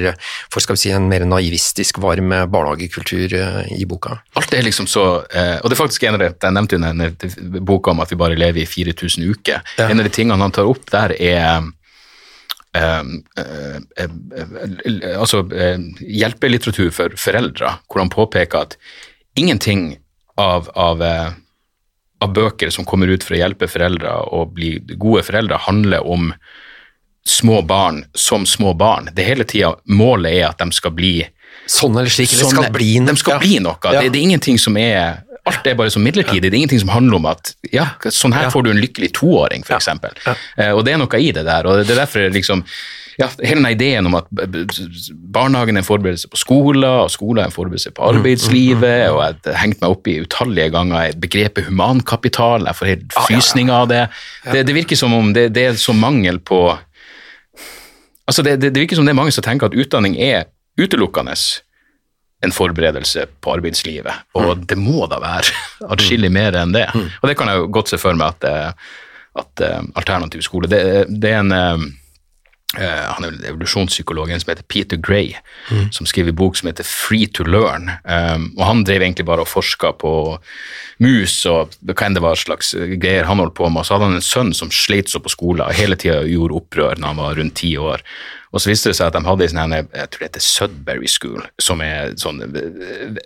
Speaker 2: for skal vi si, en mer naivistisk, varm barnehagekultur eh, i boka.
Speaker 1: Alt er liksom så eh, Og det er faktisk en av det, jeg nevnte jo den boka om at vi bare lever i 4000 uker.
Speaker 2: Ja.
Speaker 1: En av de tingene han tar opp der, er altså eh, hjelpelitteratur for foreldre, hvor han påpeker at ingenting av, av, eh, av bøker som kommer ut for å hjelpe foreldre og bli gode foreldre, handler om små barn som små barn. Det hele tida målet er at de skal bli
Speaker 2: Sånn eller slik, eller
Speaker 1: Sånn-
Speaker 2: skal bli noe.
Speaker 1: De skal
Speaker 2: ja.
Speaker 1: bli noe.
Speaker 2: Ja.
Speaker 1: Det, det er ingenting som er Alt er bare så midlertidig. Det er ingenting som handler om at ja, sånn her får du en lykkelig toåring, for eksempel. Eh, og det er noe i det der. og det er derfor liksom ja, Hele den ideen om at barnehagen er en forberedelse på skolen, og skolen er en forberedelse på arbeidslivet, og jeg har hengt meg opp i utallige ganger i begrepet humankapital, jeg får helt
Speaker 2: ja, ja.
Speaker 1: frysninger av det. det. Det virker som om det, det er så mangel på Altså det, det, det virker som det er mange som tenker at utdanning er utelukkende en forberedelse på arbeidslivet, og det må da være atskillig mer enn det. Og det kan jeg jo godt se for meg at, eh, at uh, alternativ skole det, det er en eh, eh, han er vel evolusjonspsykolog, en som heter Peter Gray, som skriver en bok som heter Free to Learn. Um, og han drev egentlig bare og forska på mus og hva enn det var slags greier han holdt på med. Og så hadde han en sønn som sleit så på skolen og hele tida gjorde opprør når han var rundt ti år. Og så viste det seg at de hadde en sånn jeg tror det heter Sudbury School, som er sånn eh,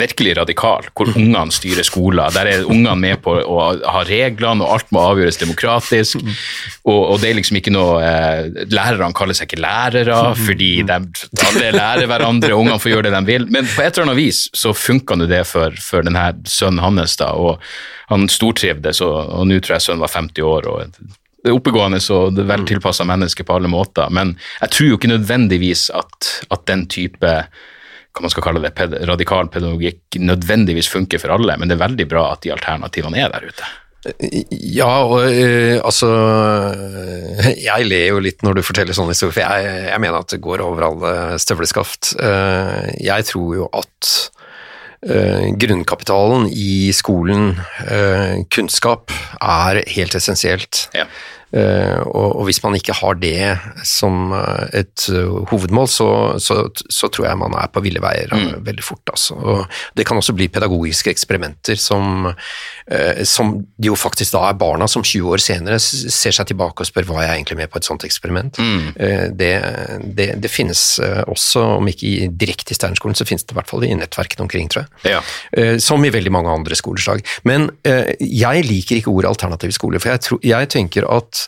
Speaker 1: virkelig radikal, hvor ungene styrer skolen. Der er ungene med på å ha reglene, og alt må avgjøres demokratisk. Og, og det er liksom ikke noe eh, Lærerne kaller seg ikke lærere, fordi de alle lærer hverandre, og ungene får gjøre det de vil. Men på et eller annet vis så funka nå det for, for denne sønnen hans, da, og han stortrivdes, og, og nå tror jeg sønnen var 50 år. og oppegående og det er vel tilpassa menneske på alle måter, men jeg tror jo ikke nødvendigvis at, at den type hva man skal kalle det, ped radikal pedagogikk nødvendigvis funker for alle, men det er veldig bra at de alternativene er der ute.
Speaker 2: Ja, og uh, altså Jeg ler jo litt når du forteller sånne historier, for jeg, jeg mener at det går over alle støvleskaft. Uh, jeg tror jo at Uh, grunnkapitalen i skolen, uh, kunnskap, er helt essensielt.
Speaker 1: Ja.
Speaker 2: Eh, og, hvis man ikke har det som eh, et eh, hovedmål, så, så, så tror jeg man er på ville veier mm. veldig fort. Altså. Og det kan også bli pedagogiske eksperimenter som, som det jo faktisk da er barna som 20 år senere ser seg tilbake og spør hva er jeg egentlig med på et sånt eksperiment. Mm. det, det, det finnes også, om ikke direkte i Steinerskolen, så finnes det i hvert fall i nettverkene omkring, tror jeg.
Speaker 1: Ja.
Speaker 2: Som i veldig mange andre skoleslag. Men jeg liker ikke ordet alternativ skole, for jeg, tror, jeg tenker at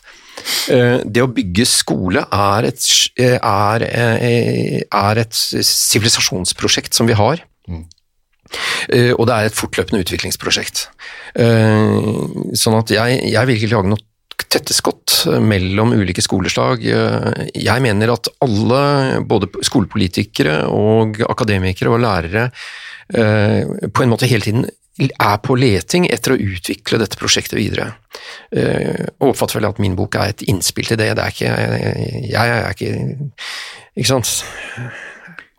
Speaker 2: det å bygge skole er et, eh, er, eh, er et sivilisasjonsprosjekt som vi har. Mm. og det er et fortløpende utviklingsprosjekt. Eh, sånn at jeg, jeg vil ikke lage noe tette skott mellom ulike skoleslag. Eh, Jeg mener at alle, både skolepolitikere og akademikere og lærere, eh, på en måte hele tiden er på leting etter å utvikle dette prosjektet videre. Eh, Og oppfatter vel at min bok er et innspill til det. Det er ikke Jeg er ikke Ikke sant?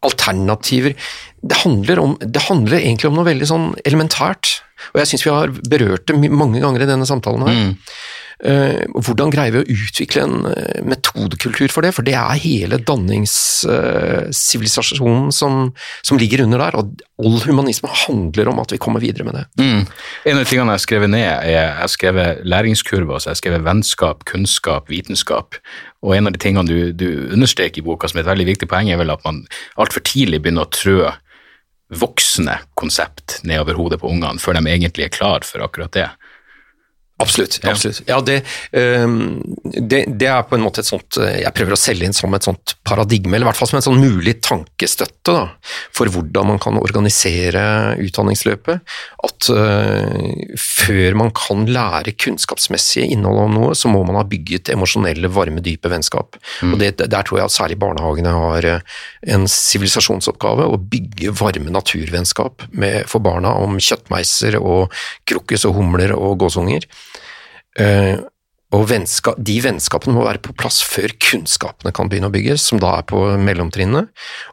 Speaker 2: alternativer det handler, om, det handler egentlig om noe veldig sånn elementært, og jeg syns vi har berørt det mange ganger i denne samtalen her. Eh, hvordan greier vi å utvikle en eh, metodekultur for det? For det er hele danningssivilisasjonen som, som ligger under der, og all humanisme handler om at vi kommer videre med det.
Speaker 1: Mm. En av tingene jeg har skrevet ned, er jeg har skrevet læringskurver, altså jeg har skrevet vennskap, kunnskap, vitenskap. Og en av de tingene du, du understreker i boka som er et veldig viktig poeng, er vel at man altfor tidlig begynner å trø voksne konsept nedover hodet på ungene før de egentlig er klar for akkurat det.
Speaker 2: Absolutt. absolutt. Ja, det, um, det, det, er på en måte et sånt eh, Jeg prøver å selge inn som et sånt paradigme, eller i hvert fall som en sånn mulig tankestøtte da, for hvordan man kan organisere utdanningsløpet. At uh, før man kan lære kunnskapsmessige innhold om noe, så må man ha bygget emosjonelle, varme, dype vennskap. Mm. Og det, Der tror jeg at særlig barnehagene har uh, en sivilisasjonsoppgave, å bygge varme naturvennskap med, for barna om kjøttmeiser og krokus og humler og gåsunger. Uh, og vennskap, de vennskapene må være på plass før kunnskapene kan begynne å bygges, som da er på mellomtrinnet.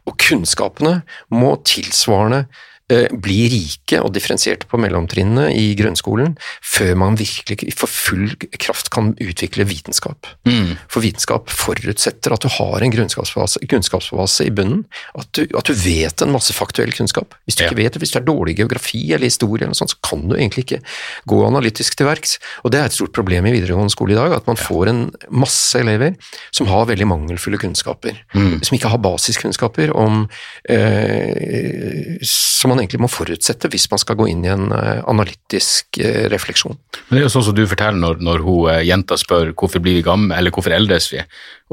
Speaker 2: Og kunnskapene må tilsvarende Eh, bli rike og differensierte på mellomtrinnene i grunnskolen før man virkelig for full kraft kan utvikle vitenskap. Mm. For vitenskap forutsetter at du har en kunnskapsbase i bunnen, at du, at du, vet en masse faktuell kunnskap. Hvis du ja. ikke vet det, hvis du er dårlig geografi eller historie, eller noe sånt, så kan du egentlig ikke gå analytisk til verks. Og Det er et stort problem i videregående skole i dag, at man ja. får en masse elever som har veldig mangelfulle kunnskaper. Mm. Som ikke har basiskunnskaper om eh, som man egentlig må forutsette hvis man skal gå inn i en uh, analytisk uh, refleksjon.
Speaker 1: Men Det er jo sånn som du forteller når, når hun, uh, jenta spør hvorfor blir vi gamle, eller hvorfor eldes vi,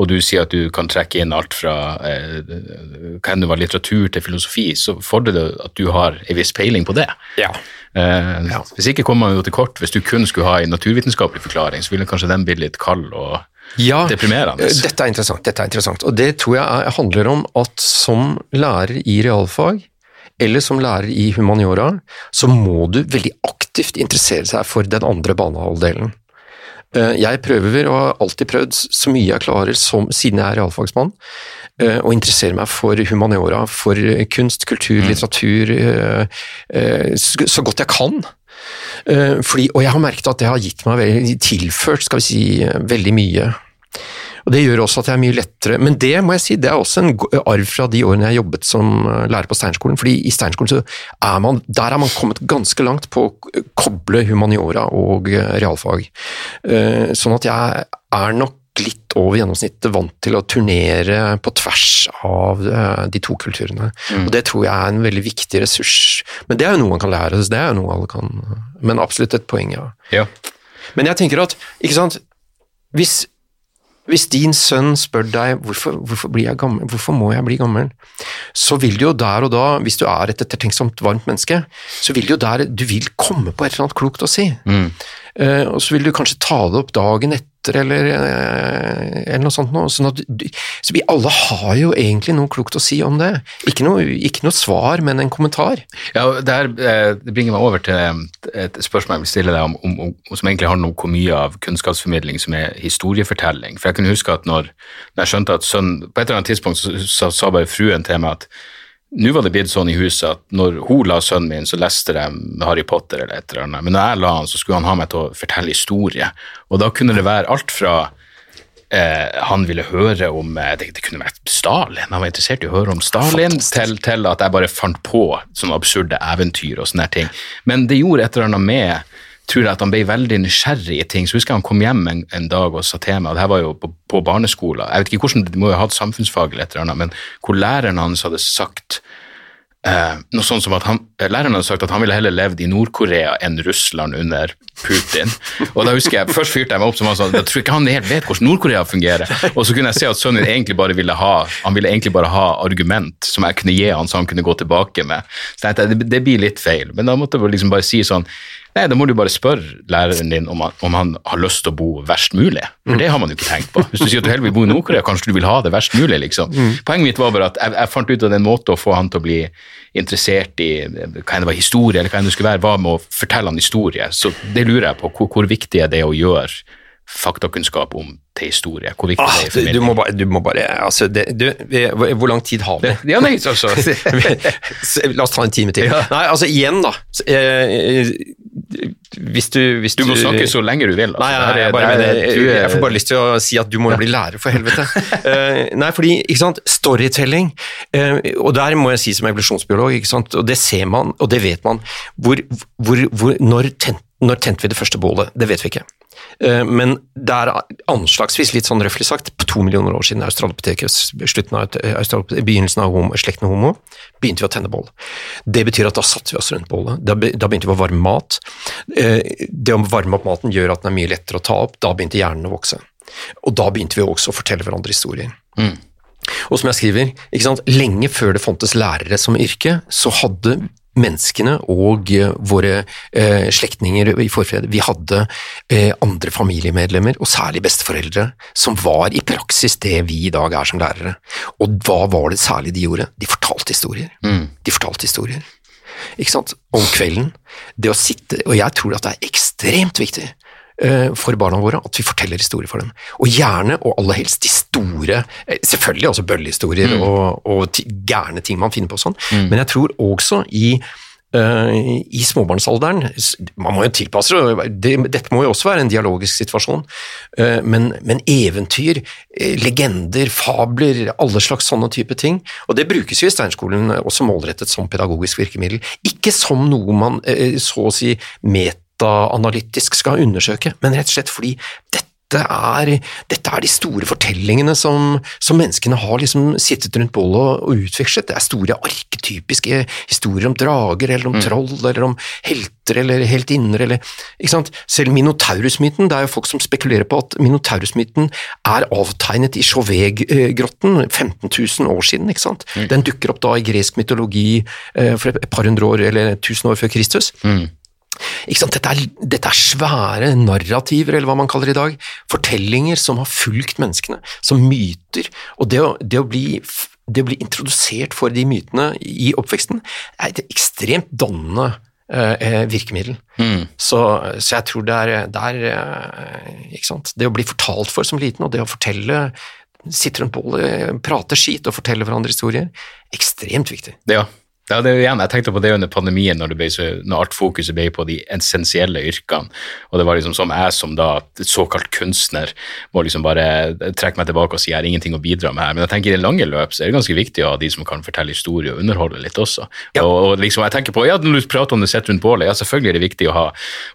Speaker 1: og du sier at du kan trekke inn alt fra hva enn det var, litteratur til filosofi, så fordrer det at du har en viss peiling på det.
Speaker 2: Ja.
Speaker 1: ja. Hvis ikke kommer man jo til kort. Hvis du kun skulle ha en naturvitenskapelig forklaring, så ville kanskje den bli litt kald og ja, deprimerende.
Speaker 2: Dette er interessant. Dette er interessant. Og det tror jeg handler om at som lærer i realfag, eller som lærer i humaniora, så må du veldig aktivt interessere seg for den andre banehalvdelen. Eh, jeg prøver, og har alltid prøvd så mye jeg klarer som, siden jeg er realfagsmann, eh, å interessere meg for humaniora, for kunst, kultur, mm. litteratur, eh, så godt jeg kan. Fordi, og jeg har merket at det har gitt meg tilført skal vi si, veldig mye. Og Det gjør også at jeg er mye lettere Men det må jeg si, det er også en arv fra de årene jeg jobbet som eh, lærer på Steinerskolen. fordi i Steinerskolen så er man, der er man kommet ganske langt på å koble humaniora og eh, realfag. Eh, sånn at jeg er nok litt over gjennomsnittet vant til å turnere på tvers av de to kulturene. Mm. Og Det tror jeg er en veldig viktig ressurs. Men det er jo noe man kan lære, det er jo noe alle kan Men absolutt et poeng, ja.
Speaker 1: ja.
Speaker 2: Men jeg tenker at, ikke sant Hvis hvis din sønn spør deg hvorfor, hvorfor, gammel, hvorfor, må jeg bli gammel, så vil du jo der og da, hvis du er et ettertenksomt, varmt menneske, så vil du jo der du vil komme på et eller annet klokt å si. Mm. Uh, og så vil du kanskje ta det opp dagen etter eller, eh, eller noe sånt noe. Sånn at, så vi alle har jo egentlig noe klokt å si om det. Ikke noe, ikke noe svar, men en kommentar.
Speaker 1: Ja, det, her, eh, det bringer meg over til et spørsmål jeg vil stille deg om, om, om, som egentlig har noe mye av kunnskapsformidling som er historiefortelling. For jeg kunne huske at når, når jeg skjønte at sønnen På et eller annet tidspunkt så, sa bare fruen til meg at nå var det blitt sånn i huset at når hun la sønnen min, så leste de Harry Potter eller et eller annet, men når jeg la han, så skulle han ha meg til å fortelle historie. Og da kunne det være alt fra eh, han ville høre om eh, det, det, kunne vært Stalin, han var interessert i å høre om Stalin, til, til, at jeg bare fant på sånne absurde eventyr og sånne ting. Men det gjorde et eller annet med tror jeg at han ble veldig nysgjerrig i ting. Så husker jeg han kom hjem en, en dag og sa til meg, og det her var jo på, på barneskolen, jeg vet ikke hvordan, det må jo ha hatt samfunnsfag eller et eller annet, men hvor læreren hans hadde sagt eh, noe sånt som at han, Læreren hadde sagt at han ville heller levd i Nord-Korea enn Russland under Putin. Og da husker jeg, Først fyrte jeg meg opp som han sa, jeg tror ikke han helt vet hvordan Nord-Korea fungerer. Og så kunne jeg se at sønnen egentlig bare ville ha han ville egentlig bare ha argument som jeg kunne gi han, så han kunne gå tilbake med. Så jeg tenkte, det, det blir litt feil. Men da måtte jeg liksom bare si sånn Nei, Da må du bare spørre læreren din om han, om han har lyst til å bo verst mulig. For det har man jo ikke tenkt på. Hvis du sier at du heller vil bo i Nord-Korea, kanskje du vil ha det verst mulig. liksom. Mm. Poenget mitt var bare at jeg, jeg, fant ut av en måte å få han til å bli interessert i hva enn det var historie, eller hva enn det skulle være, var med å fortelle han historie. Så det lurer jeg på. Hvor, hvor viktig er det å gjøre faktakunnskap om til historie? Hvor viktig ah,
Speaker 2: det er du, må bare, du må bare altså det, du, Hvor lang tid har vi?
Speaker 1: Ja, nei, så, så.
Speaker 2: La oss ta en time til. Ja. Nei, altså igjen, da. Hvis du, hvis
Speaker 1: Du må snakke så lenge du vil. altså.
Speaker 2: Nei,
Speaker 1: nei,
Speaker 2: jeg, bare,
Speaker 1: er- du
Speaker 2: jeg får bare lyst til å si at du må jo bli lærer, for helvete. uh, nei, fordi, ikke sant, storytelling, uh, og der må jeg si som evolusjonsbiolog, ikke sant, og det ser man, og det vet man, hvor, hvor, hvor, når, tent, når tente vi det første bålet? Det vet vi ikke. Eh, Men det er anslagsvis, litt sånn røftlig sagt, på to millioner år siden Australopithecus, Australopithecus, begynnelsen av homo, slekten homo, begynte vi å tenne bål. Det betyr at da satte vi oss rundt bålet. Da, begynte vi å varme mat. Eh, Det å varme opp maten gjør at den er mye lettere å ta opp. Da begynte hjernen å vokse. Og da begynte vi også å fortelle hverandre historier. Og som jeg skriver, lenge før det fantes lærere som yrke, så hadde menneskene og eh, våre eh, slektninger i forfred, vi hadde eh, andre familiemedlemmer, og særlig besteforeldre, som var i praksis det vi i dag er som lærere. Og hva var det særlig de gjorde? De fortalte historier. De fortalte historier. Ikke sant? Om kvelden. Det å sitte, og jeg tror at det er ekstremt viktig for barna våre at vi forteller historier for dem. Og gjerne, og aller helst de store, eh, selvfølgelig også bøllehistorier og, og gærne ting man finner på sånn, sånn, men jeg tror også i eh, i småbarnsalderen, man må jo tilpasse det, det, dette må jo også være en dialogisk situasjon, eh, men, men eventyr, eh, legender, fabler, alle slags sånne type ting, og det brukes jo i Steinskolen også målrettet som pedagogisk virkemiddel, ikke som noe man eh, så å si metaanalytisk skal undersøke, men rett og slett fordi dette er, dette er de store fortellingene som, som menneskene har liksom sittet rundt bålet og, utvekslet. Det er store arketypiske historier om drager, eller om troll, eller om helter, eller heltinner, eller ikke sant? Selv Minotaurus-myten, det er jo folk som spekulerer på at Minotaurus-myten er avtegnet i Chauvet-grotten 15 000 år siden, ikke sant? Den dukker opp da i gresk mytologi eh, for et par hundre år, eller tusen år før Kristus. Sant? Dette, er, dette er svære narrativer, eller hva man kaller det i dag. Fortellinger som har fulgt menneskene, som myter. Og det å, det å, bli, det å bli introdusert for de mytene i oppveksten er et ekstremt dannende eh, virkemiddel. Så, så jeg tror det er, det er eh? Det å bli fortalt for som liten, og det å fortelle Sitter rundt bålet, prate skit og fortelle hverandre historier. Ekstremt viktig.
Speaker 1: Ja. Ja, det er jo igjen, Jeg tenkte på det under pandemien, når, det så, når alt fokuset ble på de essensielle yrkene. og det var liksom som Jeg som da såkalt kunstner må liksom bare trekke meg tilbake og si jeg har ingenting å bidra med her. Men jeg tenker i det lange løp så er det ganske viktig å ha de som kan fortelle historie og underholde litt også.
Speaker 2: Ja.
Speaker 1: Og, og liksom jeg tenker på, ja, Når du prater om det sett rundt bålet, ja selvfølgelig er det viktig å ha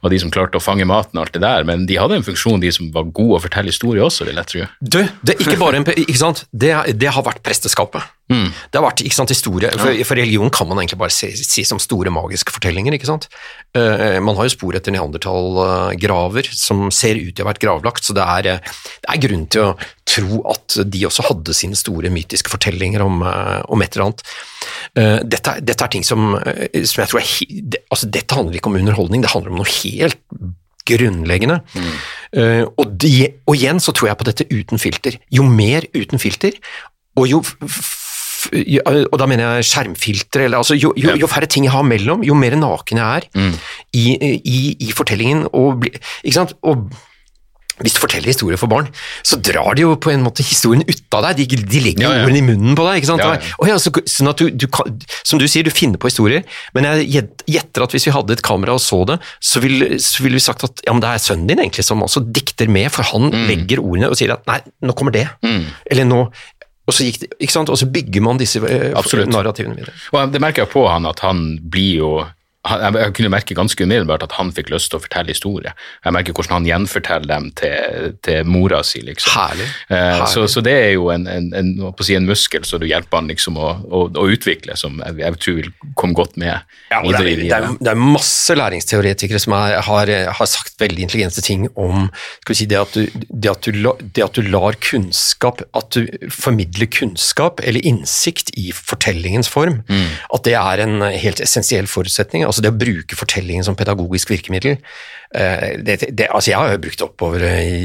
Speaker 1: og de som klarte å fange maten og alt det der, men de hadde en funksjon, de som var gode å fortelle historie også, vil jeg tro.
Speaker 2: Du, det er ikke bare en, ikke sant? Det, det har vært presteskapet. Det har vært ikke sant, historie, for, for religion kan man egentlig bare si, si som store magiske fortellinger. ikke sant? Uh, man har jo spor etter neandertalgraver som ser ut til å ha vært gravlagt, så det er, eh, det er grunn til å tro at de også hadde sine store mytiske fortellinger om, eh, om et eller annet. Uh, dette, dette er ting som, eh, som jeg tror er det, altså, Dette handler ikke om underholdning, det handler om noe helt grunnleggende. Eh, og, de, og igjen så tror jeg på dette uten filter. Jo mer uten filter, og jo og da mener jeg skjermfiltre eller altså jo, jo, jo færre ting jeg har mellom, jo mer naken jeg er i, i, i fortellingen. Og, ikke sant? og hvis du forteller historier for barn, så drar de jo på en måte historien ut av deg. De, de legger
Speaker 1: Ja, ja.
Speaker 2: ordene i munnen på deg. ikke sant?
Speaker 1: Ja.
Speaker 2: Og så, sånn at du, du kan, som du sier, du finner på historier, men jeg gjetter at hvis vi hadde et kamera og så det, så ville vil vi sagt at ja, men det er sønnen din egentlig som også dikter med, for han
Speaker 1: Mm.
Speaker 2: legger ordene og sier at nei, nå kommer det. Eller nå og så, gikk og så bygger man disse eh,
Speaker 1: Absolutt.
Speaker 2: narrativene videre.
Speaker 1: Og det merker jeg på han, at han blir jo jeg- kunne merke ganske umiddelbart at han fikk lyst til å fortelle historier. Jeg merker hvordan han gjenforteller dem til, til mora si. liksom.
Speaker 2: Herlig.
Speaker 1: Eh,
Speaker 2: Herlig.
Speaker 1: så, så det er jo en, en, en, si, en muskel som du hjelper han liksom å, å, å utvikle, som jeg, jeg tror vil komme godt med
Speaker 2: Ja, det, er, det, er, det er masse læringsteoretikere som er, har, har sagt veldig intelligente ting om si, det, at du, det, at du, det at du lar kunnskap At du formidler kunnskap eller innsikt i fortellingens form, at det er en helt essensiell forutsetning. altså Det å bruke fortellingen som pedagogisk virkemiddel. eh, Det, det, altså Jeg har jo brukt det oppover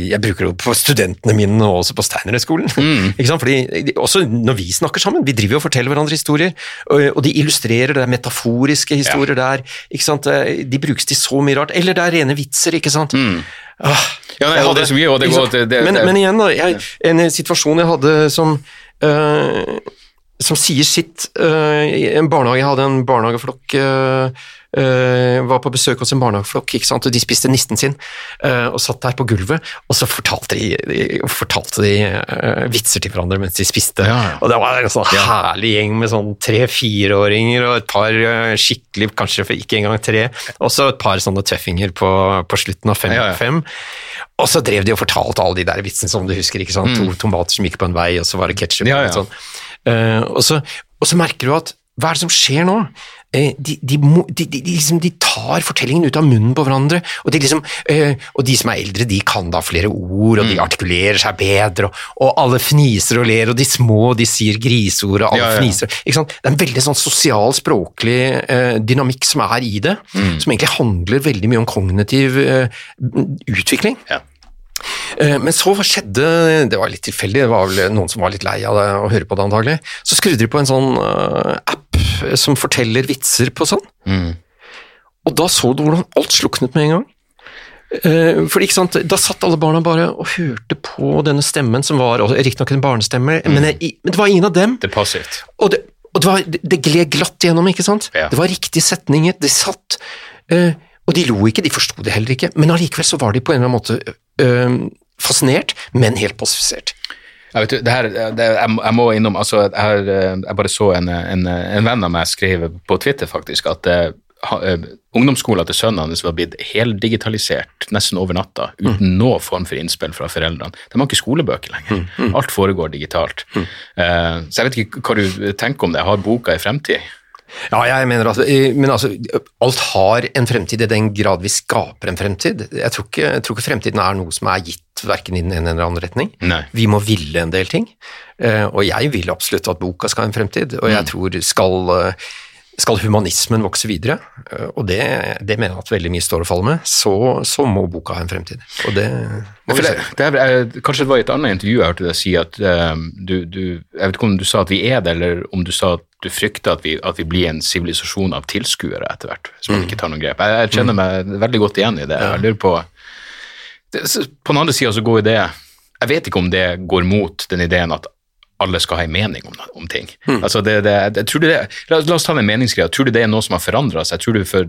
Speaker 2: Jeg bruker det på studentene mine og også på. Ikke sant? Fordi Også når vi snakker sammen, vi driver jo og forteller hverandre historier, og, og de illustrerer, det er metaforiske historier der. ikke sant? Eh, De brukes til så mye rart. Eller det er rene vitser, ikke sant. Ah,
Speaker 1: Ja, nei, hadde, det er så mye, og det går-
Speaker 2: til
Speaker 1: det-
Speaker 2: men, men igjen, da. Jeg, en situasjon jeg hadde som eh, som sier sitt. Uh, en barnehage, jeg hadde en barnehageflokk eh, eh, var på besøk hos en barnehageflokk, ikke sant, og de spiste nisten sin, Uh, og satt der på gulvet, og så fortalte de, de, fortalte de uh, vitser til hverandre mens de spiste.
Speaker 1: Ja, ja.
Speaker 2: Og det var en sånn herlig gjeng med sånn tre-fireåringer og et par skikkelig, kanskje ikke engang tre, og så et par sånne tøffinger på, på slutten av fem.
Speaker 1: Ja,
Speaker 2: fem. Og så drev de og fortalte alle de der vitsene som du husker, ikke sant? To tomater som gikk på en vei, og så var det ketsjup.
Speaker 1: Mm.
Speaker 2: Og sånn. Og, så, og så merker du at hva er det som skjer nå? Eh, de, de, de, liksom, de tar fortellingen ut av munnen på hverandre, og de, liksom, eh, og de som er eldre, de kan da flere ord, og de
Speaker 1: Mm.
Speaker 2: artikulerer seg bedre, og, og alle fniser og ler, og de små de sier griseord, og alle
Speaker 1: Ja, ja.
Speaker 2: fniser. Ikke sant? Det er en veldig sånn sosial, språklig eh, dynamikk som er i det,
Speaker 1: Mm.
Speaker 2: som egentlig handler veldig mye om kognitiv eh, utvikling.
Speaker 1: Ja.
Speaker 2: Eh, Men så hva skjedde, det var litt tilfeldig, det var vel noen som var litt lei av det å høre på det antagelig, så skrudde de på en sånn eh, app eh, som forteller vitser på sånn, og da så du hvordan alt sluknet med en gang. For ikke sant, Da satt alle barna bare og hørte på denne stemmen, som var riktignok en barnestemme, men, jeg- men det var ingen av dem.
Speaker 1: Det passivt.
Speaker 2: Og det, og det, var, det gled glatt gjennom, ikke sant?
Speaker 1: Ja.
Speaker 2: Det var riktige setninger, de satt, eh, og de lo ikke, de forsto det heller ikke, men allikevel så var de på en eller annen måte øh, fascinert, men helt passifisert.
Speaker 1: Jeg, vet, du, det her, det, jeg, jeg må innom altså, jeg, eh, jeg bare så en, en, en venn av meg skrev på Twitter faktisk at uh, ungdomsskolen til sønnen hans var blitt heldigitalisert nesten over natta, uten noen form for innspill fra foreldrene. De har ikke skolebøker lenger. Alt foregår digitalt. Eh, så jeg vet ikke hva du tenker om det. Har boka i fremtid?
Speaker 2: Ja, jeg mener at eh, men altså, alt har en fremtid i den grad vi skaper en fremtid. Jeg tror ikke, jeg tror ikke fremtiden er noe som er gitt verken i den ene eller andre retning.
Speaker 1: Nei.
Speaker 2: Vi må ville en del ting, eh, og jeg vil absolutt at boka skal ha en fremtid, og jeg tror skal, eh, skal humanismen vokse videre, eh, og det, det mener jeg at veldig mye står og faller med, så, så må boka ha en fremtid. Og det må vi se.
Speaker 1: det er, eh, kanskje det var i et annet intervju jeg hørte deg si at um, du, du Jeg vet ikke om du sa at vi er det, eller om du sa at du frykter at vi, at vi blir en sivilisasjon av tilskuere etter hvert, man ikke tar noen grep. Jeg, jeg kjenner meg veldig godt igjen i det. Jeg lurer på det, På den andre sida så går jo det Jeg vet ikke om det går mot den ideen at alle skal ha en mening om, om ting. Altså det, det, jeg tror du det, la, la oss ta den meningsgreia. Tror du det er noe som har forandra seg? Tror du for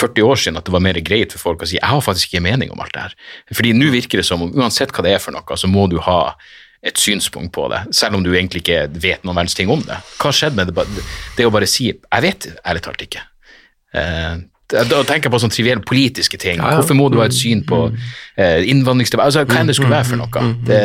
Speaker 1: 40 år siden at det var mer greit for folk å si jeg har faktisk ikke en mening om alt det her? Fordi nå virker det som om uansett hva det er for noe, så må du ha et synspunkt på det, selv om du egentlig ikke vet noen verdens ting om det. Hva har skjedd med det, det å bare si jeg vet ærlig talt ikke. Eh, da tenker jeg på sånne trivielle politiske ting.
Speaker 2: ja.
Speaker 1: Hvorfor må du ha et syn på eh, innvandringsdebatt? Altså, hva enn det skulle være for noe. Det,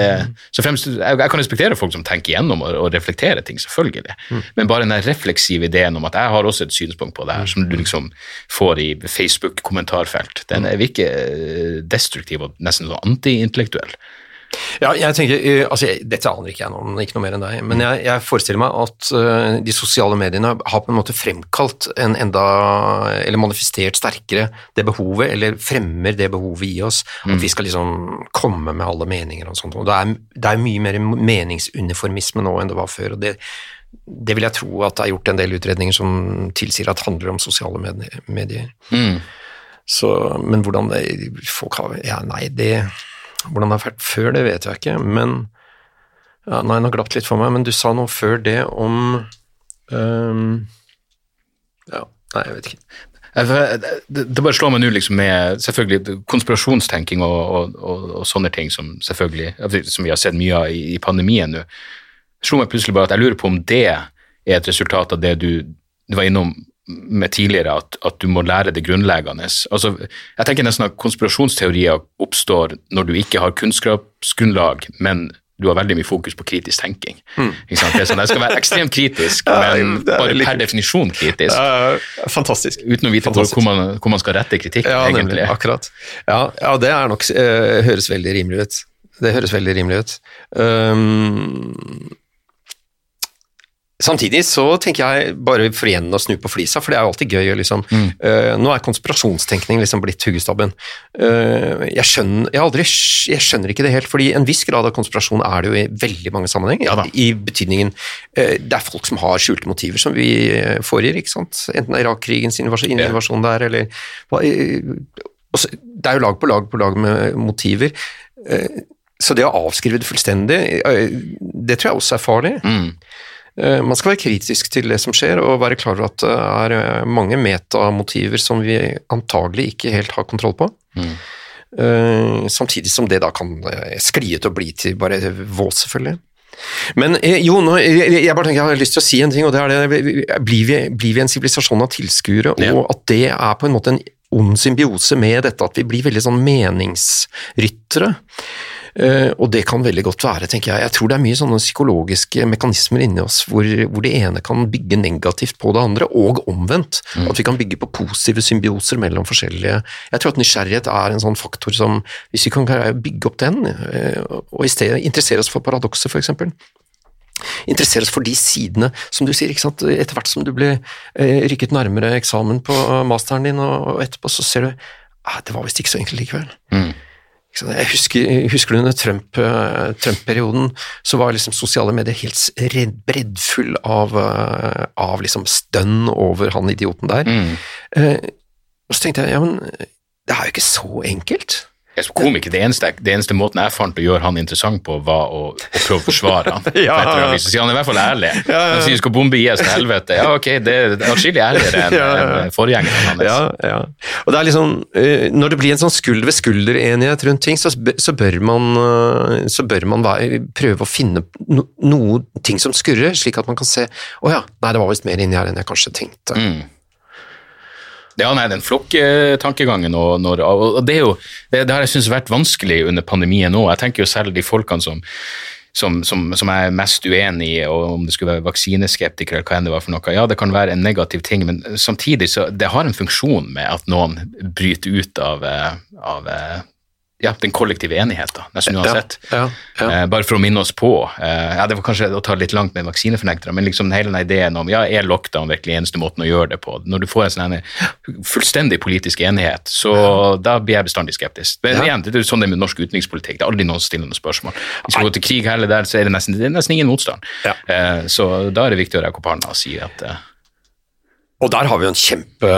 Speaker 1: så fremst, jeg, jeg kan respektere folk som tenker igjennom og, og reflekterer ting, selvfølgelig. Men bare den refleksive ideen om at jeg har også et synspunkt på det her, som du liksom får i Facebook-kommentarfelt, den er virker eh, destruktiv og nesten sånn antiintellektuell.
Speaker 2: Ja, jeg tenker, eh, altså, jeg, Dette aner ikke jeg noe ikke noe mer enn deg, men jeg, jeg forestiller meg at eh, de sosiale mediene har på en måte fremkalt en enda, eller manifestert sterkere det behovet, eller fremmer det behovet i oss, at vi skal liksom komme med alle meninger og sånt. Og det er, det er mye mer meningsuniformisme nå enn det var før, og det, det vil jeg tro at det er gjort en del utredninger som tilsier at det handler om sosiale medier. medier. Så, men hvordan det, folk har, ja, nei, det, hvordan det har vært før, det vet jeg ikke, men ja, Nei, nå glapp litt for meg, men du sa noe før det om um, Ja, nei, jeg vet ikke.
Speaker 1: Det, det det bare slår meg nå liksom med selvfølgelig konspirasjonstenking og, og, og, og sånne ting som selvfølgelig som vi har sett mye av i pandemien nå. Det slo meg plutselig bare at jeg lurer på om det er et resultat av det du, du var innom med tidligere, at, at du må lære det grunnleggende. Altså, jeg tenker nesten at konspirasjonsteorier oppstår når du ikke har kunnskapsgrunnlag, men du har veldig mye fokus på kritisk tenking. Er sånn, jeg skal være ekstremt kritisk, men bare per definisjon kritisk.
Speaker 2: fantastisk.
Speaker 1: Uten å vite
Speaker 2: Fantastisk.
Speaker 1: hvor, man, hvor man skal rette kritikken,
Speaker 2: Ja, nemlig. Akkurat. Ja, ja det nok uh, Høres veldig rimelig ut. Det høres veldig rimelig ut. Um, Samtidig så tenker jeg, bare for igjen å snu på flisa, for det er jo alltid gøy liksom. Mm. Uh, Nå er konspirasjonstenkning liksom blitt huggestabben. Uh, jeg, skjønner, jeg, aldri, jeg skjønner ikke det helt, fordi en viss grad av konspirasjon er det jo i veldig mange sammenhenger.
Speaker 1: Ja.
Speaker 2: I betydningen uh, Det er folk som har skjulte motiver som vi foregir, ikke sant. Enten det er Irak-krigens invasjon,
Speaker 1: Ja.
Speaker 2: invasjon der, eller hva- eh, og Det er jo lag på lag på lag med motiver. Så det å avskrive det fullstendig, det tror jeg også er farlig.
Speaker 1: Mm.
Speaker 2: Eh, Man skal være kritisk til det som skjer, og være klar over at det er eh, mange metamotiver som vi antagelig ikke helt har kontroll på. Mm. Samtidig som det da kan eh, skli ut og bli til bare vås, selvfølgelig. Men eh, jo, nå, jeg bare tenker jeg har lyst til å si en ting, og det er det Blir vi, blir vi en sivilisasjon av tilskuere,
Speaker 1: Ja.
Speaker 2: og at det er på en måte en ond symbiose med dette at vi blir veldig sånn meningsryttere? Eh, og det kan veldig godt være, tenker jeg. Jeg tror det er mye sånne psykologiske mekanismer inni oss hvor, hvor det ene kan bygge negativt på det andre, og omvendt. At vi kan bygge på positive symbioser mellom forskjellige Jeg tror at nysgjerrighet er en sånn faktor som Hvis vi kan bygge opp den, eh, og i stedet interessere oss for paradokset, f.eks. Interessere oss for de sidene, som du sier, ikke sant? etter hvert som du blir eh, rykket nærmere eksamen på masteren din, og, og etterpå så ser du ah, det var visst ikke så enkelt likevel. Sant? Jeg husker, husker du under Trump-perioden Trump-perioden, så var liksom sosiale medier helt breddfull av, eh, av liksom stønn over han idioten der. Mm. og så tenkte jeg, ja, men det er jo ikke så enkelt.
Speaker 1: Jeg som komiker, det eneste, det eneste måten jeg fant å gjøre han interessant på, var å, å prøve å forsvare han.
Speaker 2: Ja.
Speaker 1: Så sier han er i hvert fall ærlig. Han sier skal bombe IS til helvete. Ja, ok, det er atskillig ærligere enn
Speaker 2: Ja, ja.
Speaker 1: enn forgjengeren hans.
Speaker 2: Ja, ja. Og det er liksom, eh, når det blir en sånn skulder ved skulder-enighet rundt ting, så, så bør man, eh, så bør man være, prøve å finne no, noe ting som skurrer, slik at man kan se å ja, nei, det var visst mer inni her enn jeg kanskje tenkte.
Speaker 1: Ja, nei, den flokktankegangen og, og det er jo det, det har jeg syntes vært vanskelig under pandemien nå. Jeg tenker jo selv de folkene som, som, som, som er mest uenig i, om det skulle være vaksineskeptikere eller hva enn det var for noe. Ja, det kan være en negativ ting, men samtidig så det har en funksjon med at noen bryter ut av, eh, av eh, ja, den kollektive enigheten, nesten uansett.
Speaker 2: Ja, ja.
Speaker 1: Eh, bare for å minne oss på. Eh, ja, Det var kanskje å ta litt langt med vaksinefornektere, men liksom hele den ideen om ja, er lockdown virkelig eneste måten å gjøre det på? Når du får en sånn fullstendig politisk enighet, så da blir jeg bestandig skeptisk. Men igjen, det er jo sånn det er med norsk utenrikspolitikk. Det er aldri noen som stiller noen spørsmål. Hvis vi går til krig heller der, så er det nesten, det er nesten ingen motstand. Eh, så da er det viktig å rekke opp hånda og si at eh,
Speaker 2: Og der har vi jo en kjempe,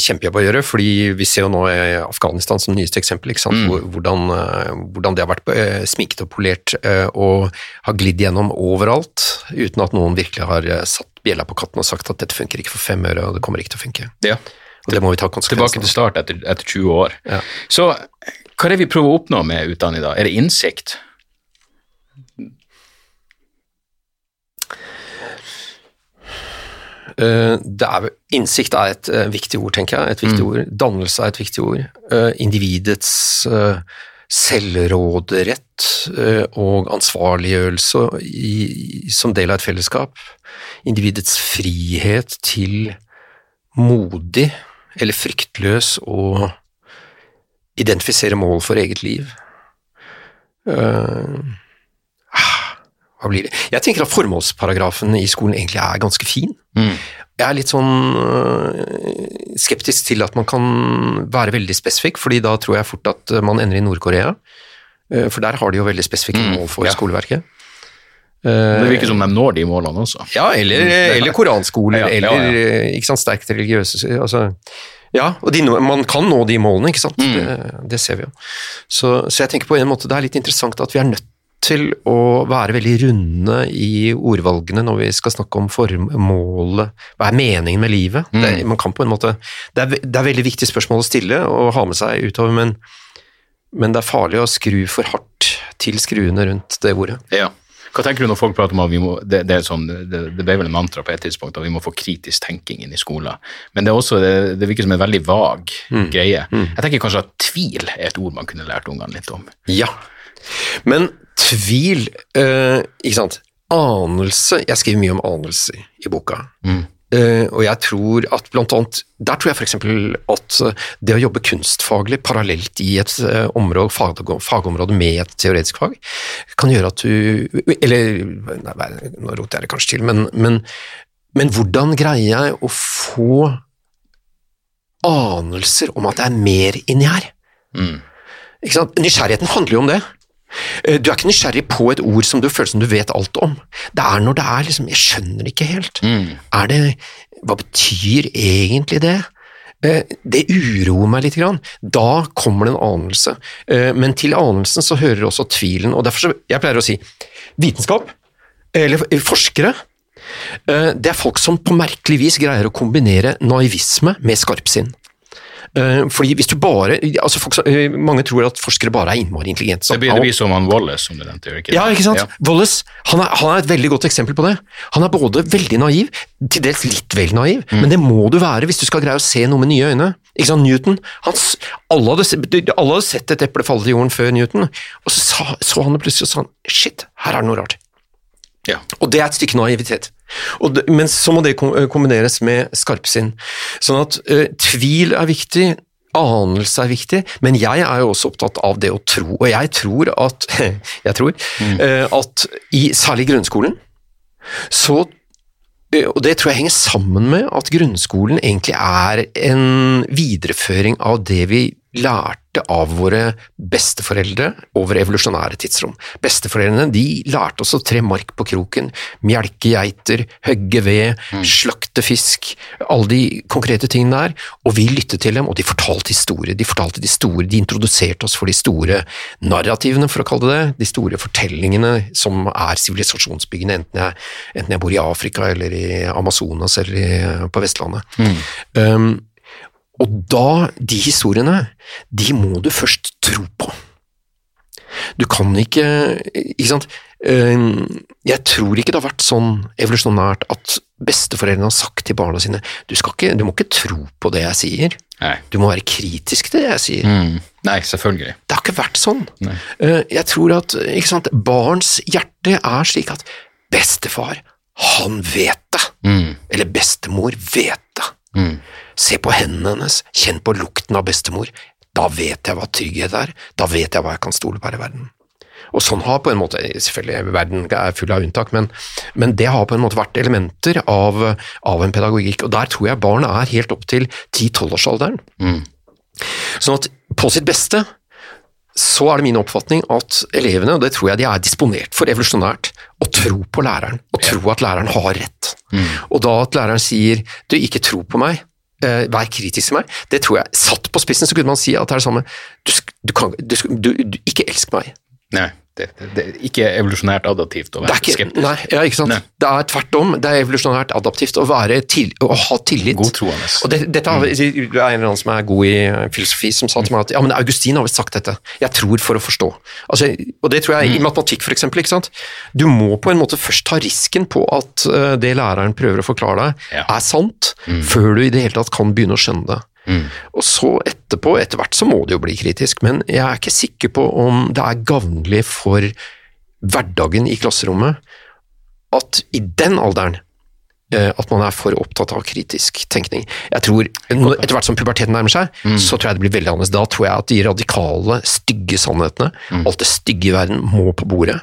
Speaker 2: kjempejobb å gjøre, fordi vi ser jo nå i Afghanistan som nyeste eksempel? Hvor- Hvordan, eh, hvordan det har vært eh, sminket og polert eh, og har glidd gjennom overalt, uten at noen virkelig har satt bjella på katten og sagt at dette funker ikke for fem øre, og det kommer ikke til å funke.
Speaker 1: ja.
Speaker 2: Og det må vi ta
Speaker 1: Tilbake til start etter, etter 20 år.
Speaker 2: Ja.
Speaker 1: Så hva er det vi prøver å oppnå med utdanning da? Er det innsikt?
Speaker 2: Eh, Det er, innsikt er et eh, viktig ord, tenker jeg. Et viktig ord. Dannelse er et viktig ord. Eh, Individets eh, selvråderett eh, og ansvarliggjørelse i, som del av et fellesskap. Individets frihet til modig eller fryktløs å identifisere mål for eget liv. Eh, det? Jeg tenker at formålsparagrafen i skolen egentlig er ganske fin. Jeg er litt sånn øh, skeptisk til at man kan være veldig spesifikk, fordi da tror jeg fort at man ender i Nord-Korea. Eh, For der har de jo veldig spesifikke mål for
Speaker 1: ja.
Speaker 2: skoleverket.
Speaker 1: Det virker som de når de målene også.
Speaker 2: Ja, eller, eller koranskoler,
Speaker 1: Ja, ja,
Speaker 2: eller ikke sant, sterkt religiøse altså, Ja, og de, man kan nå de målene, ikke sant.
Speaker 1: Mm.
Speaker 2: Det, det ser vi jo. Så, så jeg tenker på en måte det er litt interessant at vi er nødt til å være veldig runde i ordvalgene når vi skal snakke om formålet, hva er meningen med livet?
Speaker 1: Mm.
Speaker 2: Det, man kan på en måte, det, er, det er veldig viktig spørsmål å stille og ha med seg utover, men, men det er farlig å skru for hardt til skruene rundt det ordet.
Speaker 1: Ja. Hva tenker du når folk prater om at vi må, det, det, er sånn, det, det ble vel en mantra på et tidspunkt at vi må få kritisk tenking inn i skolen, men det er også, det, virker som en veldig vag greie. Jeg tenker kanskje at tvil er et ord man kunne lært ungene litt om.
Speaker 2: Ja, men tvil, eh, ikke sant, anelse, jeg skriver mye om anelse i boka, Eh, og jeg tror at blant annet, der tror jeg eksempel at eh, det å jobbe kunstfaglig parallelt i et eh, område, fag, fagområde med et teoretisk fag, kan gjøre at du, eller, nei, nå roter jeg det kanskje til, men, men, men hvordan greier jeg å få anelser om at det er mer inni her? Sant? Nysgjerrigheten handler jo om det. Eh, Du er ikke nysgjerrig på et ord som du føler som du vet alt om. Det er når det er liksom Jeg skjønner ikke helt. Er det Hva betyr egentlig det? Eh, Det uroer meg litt. Grann. Da kommer det en anelse. Eh, Men til anelsen så hører også tvilen. og derfor så, Jeg pleier å si vitenskap, eller forskere, Det er folk som på merkelig vis greier å kombinere naivisme med skarpsinn. Eh, Fordi hvis du bare altså folk, eh, Mange tror at forskere bare er innmari intelligente. så
Speaker 1: Det blir, det bli som han Wallace, som du nevnte. Ikke?
Speaker 2: Ja, ikke sant?
Speaker 1: Ja.
Speaker 2: Wallace han er, han er et veldig godt eksempel på det. Han er både veldig naiv, til dels litt vel naiv,
Speaker 1: Mm.
Speaker 2: men det må du være hvis du skal greie å se noe med nye øyne. Ikke sant? Newton, han, alle, hadde, alle hadde sett et eple falle til jorden før Newton, og så så han det plutselig og sa han, shit, her er det noe rart.
Speaker 1: Ja.
Speaker 2: Og det er et stykke naivitet. Og det, men så må det kombineres med skarpsinn. Sånn at eh, tvil er viktig, anelse er viktig, men jeg er jo også opptatt av det å tro. Og jeg tror at, jeg tror, eh, at i særlig grunnskolen, så eh, og det tror jeg henger sammen med at grunnskolen egentlig er en videreføring av det vi lærte av våre besteforeldre over evolusjonære tidsrom. Besteforeldrene de lærte oss å tre mark på kroken, mjelke geiter, hogge ved, slakte fisk, alle de konkrete tingene der, og vi lyttet til dem, og de fortalte historier. De fortalte de store, de introduserte oss for de store narrativene, for å kalle det det, de store fortellingene som er sivilisasjonsbyggende, enten enten jeg bor i Afrika eller i Amazonas eller i, på Vestlandet. Um, og da, de historiene, de må du først tro på. Du kan ikke Ikke sant? Um, Jeg tror ikke det har vært sånn evolusjonært at besteforeldrene har sagt til barna sine du, skal ikke, du må ikke tro på det jeg sier,
Speaker 1: Nei.
Speaker 2: du må være kritisk til det jeg sier.
Speaker 1: Mm. Nei, selvfølgelig.
Speaker 2: Det har ikke vært sånn.
Speaker 1: Nei.
Speaker 2: Eh, Jeg tror at ikke sant, barns hjerte er slik at bestefar, han vet det.
Speaker 1: Mm.
Speaker 2: Eller bestemor vet det.
Speaker 1: Mm.
Speaker 2: Se på hendene hennes, kjenn på lukten av bestemor. Da vet jeg hva trygghet er, da vet jeg hva jeg kan stole på her i verden. Og sånn har på en måte, selvfølgelig verden er full av unntak, men, men det har på en måte vært elementer av, av en pedagogikk, og der tror jeg barna er helt opp til 10-12-årsalderen.
Speaker 1: Mm.
Speaker 2: Sånn at på sitt beste så er det min oppfatning at elevene, og det tror jeg de er disponert for evolusjonært, å tro på læreren, og tro at læreren har rett. Og da at læreren sier du, ikke tro på meg, eh, vær kritisk til meg, det tror jeg, satt på spissen så kunne man si at det er det samme, du, du kan, du, du ikke elsk meg.
Speaker 1: Nei, det, det, er ikke evolusjonært adaptivt å være
Speaker 2: ikke,
Speaker 1: skeptisk.
Speaker 2: nei, ja, ikke sant?
Speaker 1: Nei.
Speaker 2: Det er tvert om, det er evolusjonært adaptivt å, være til, å ha tillit.
Speaker 1: Godtroende.
Speaker 2: Og det, dette har, Det er en eller annen som er god i eh, filosofi, som sa til meg at ja, men Augustin har vel sagt dette. Jeg tror for å forstå. Altså, og det tror jeg i matematikk, for eksempel. Ikke sant? Du må på en måte først ta risken på at eh, det læreren prøver å forklare deg,
Speaker 1: Ja.
Speaker 2: er sant, før du i det hele tatt kan begynne å skjønne det. Og så etterpå, etter hvert så må det jo bli kritisk, men jeg er ikke sikker på om det er gavnlig for hverdagen i klasserommet at i den alderen at man er for opptatt av kritisk tenkning. Jeg tror, Etter hvert som puberteten nærmer seg, så tror jeg det blir veldig annerledes. Da tror jeg at de radikale, stygge sannhetene, alt det stygge i verden, må på bordet.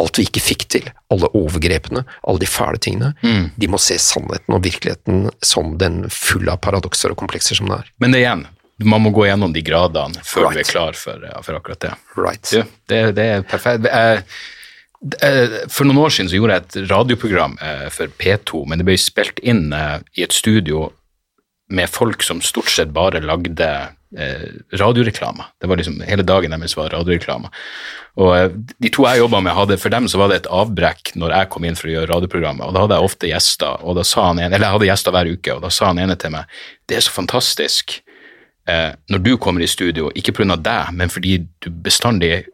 Speaker 2: Alt vi ikke fikk til, alle overgrepene, alle de fæle tingene, de må se sannheten og virkeligheten som den full av paradokser og komplekser som det er.
Speaker 1: Men det igjen, man må gå gjennom de gradene før vi er klar for, for akkurat det.
Speaker 2: Right.
Speaker 1: Du, det, det er perfekt. Jeg, eh, for noen år siden så gjorde jeg et radioprogram eh, for P2, men det ble spilt inn eh, i et studio med folk som stort sett bare lagde eh, radioreklamer. Det var liksom, Hele dagen deres var radioreklamer. Og eh, de to jeg jobba med, hadde, for dem så var det et avbrekk når jeg kom inn for å gjøre radioprogrammet, og da hadde jeg ofte gjester, og da sa han en, eller jeg hadde gjester hver uke, og da sa han ene til meg det er så fantastisk eh, når du kommer i studio, ikke pga. deg, men fordi du bestandig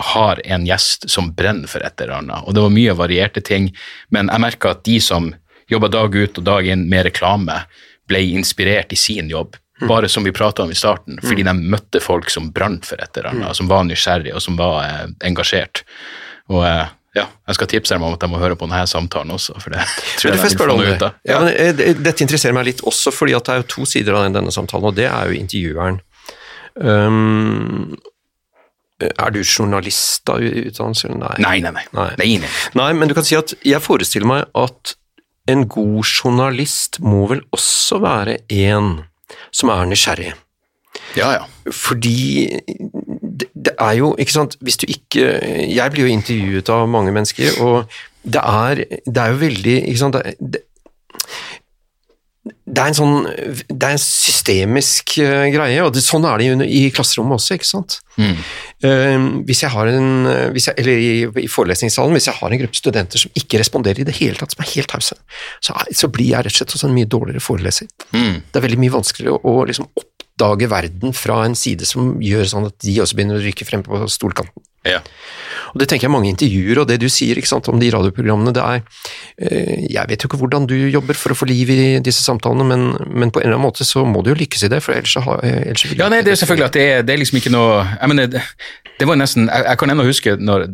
Speaker 1: har en gjest som brenner for et eller annet. Og det var mye varierte ting, men jeg merka at de som jobba dag ut og dag inn med reklame, ble inspirert i sin jobb. Bare som vi prata om i starten, fordi de møtte folk som brant for et eller annet, som var nysgjerrig og som var eh, engasjert. Og eh, ja, jeg skal tipse dem om at de må høre på denne samtalen også, for det tror jeg de vil ut av.
Speaker 2: Ja, men, eh, dette interesserer meg litt også fordi at det er jo to sider av denne samtalen, og det er jo intervjueren. Um, er du journalist da, utdannelse? eller. Nei,
Speaker 1: nei, nei. Nei.
Speaker 2: nei,
Speaker 1: nei. Nei,
Speaker 2: men du kan si at jeg forestiller meg at en god journalist må vel også være en som er nysgjerrig.
Speaker 1: Ja, ja.
Speaker 2: Fordi det, det er jo, ikke sant, hvis du ikke Jeg blir jo intervjuet av mange mennesker, og det er, det er jo veldig Ikke sant, det, det, er en sånn Det er en systemisk uh, greie, og det, sånn er det i, i klasserommet også, ikke sant. Eh, hvis jeg har en hvis jeg, Eller i, i forelesningssalen, hvis jeg har en gruppe studenter som ikke responderer i det hele tatt, som er helt tause, så, så blir jeg rett og slett også en mye dårligere foreleser. Det er veldig mye vanskeligere å, å liksom oppdage verden fra en side som gjør sånn at de også begynner å rykke frem på stolkanten.
Speaker 1: Ja.
Speaker 2: Og Det tenker jeg mange intervjuer, og det du sier sant, om de radioprogrammene, det er eh, Jeg vet jo ikke hvordan du jobber for å få liv i disse samtalene, men, men på en eller annen måte så må du jo lykkes i det, for ellers så har ellers vil
Speaker 1: Ja, nei, det er selvfølgelig at det er, det er liksom ikke noe jeg mener, det, var nesten, jeg, jeg kan ennå huske når,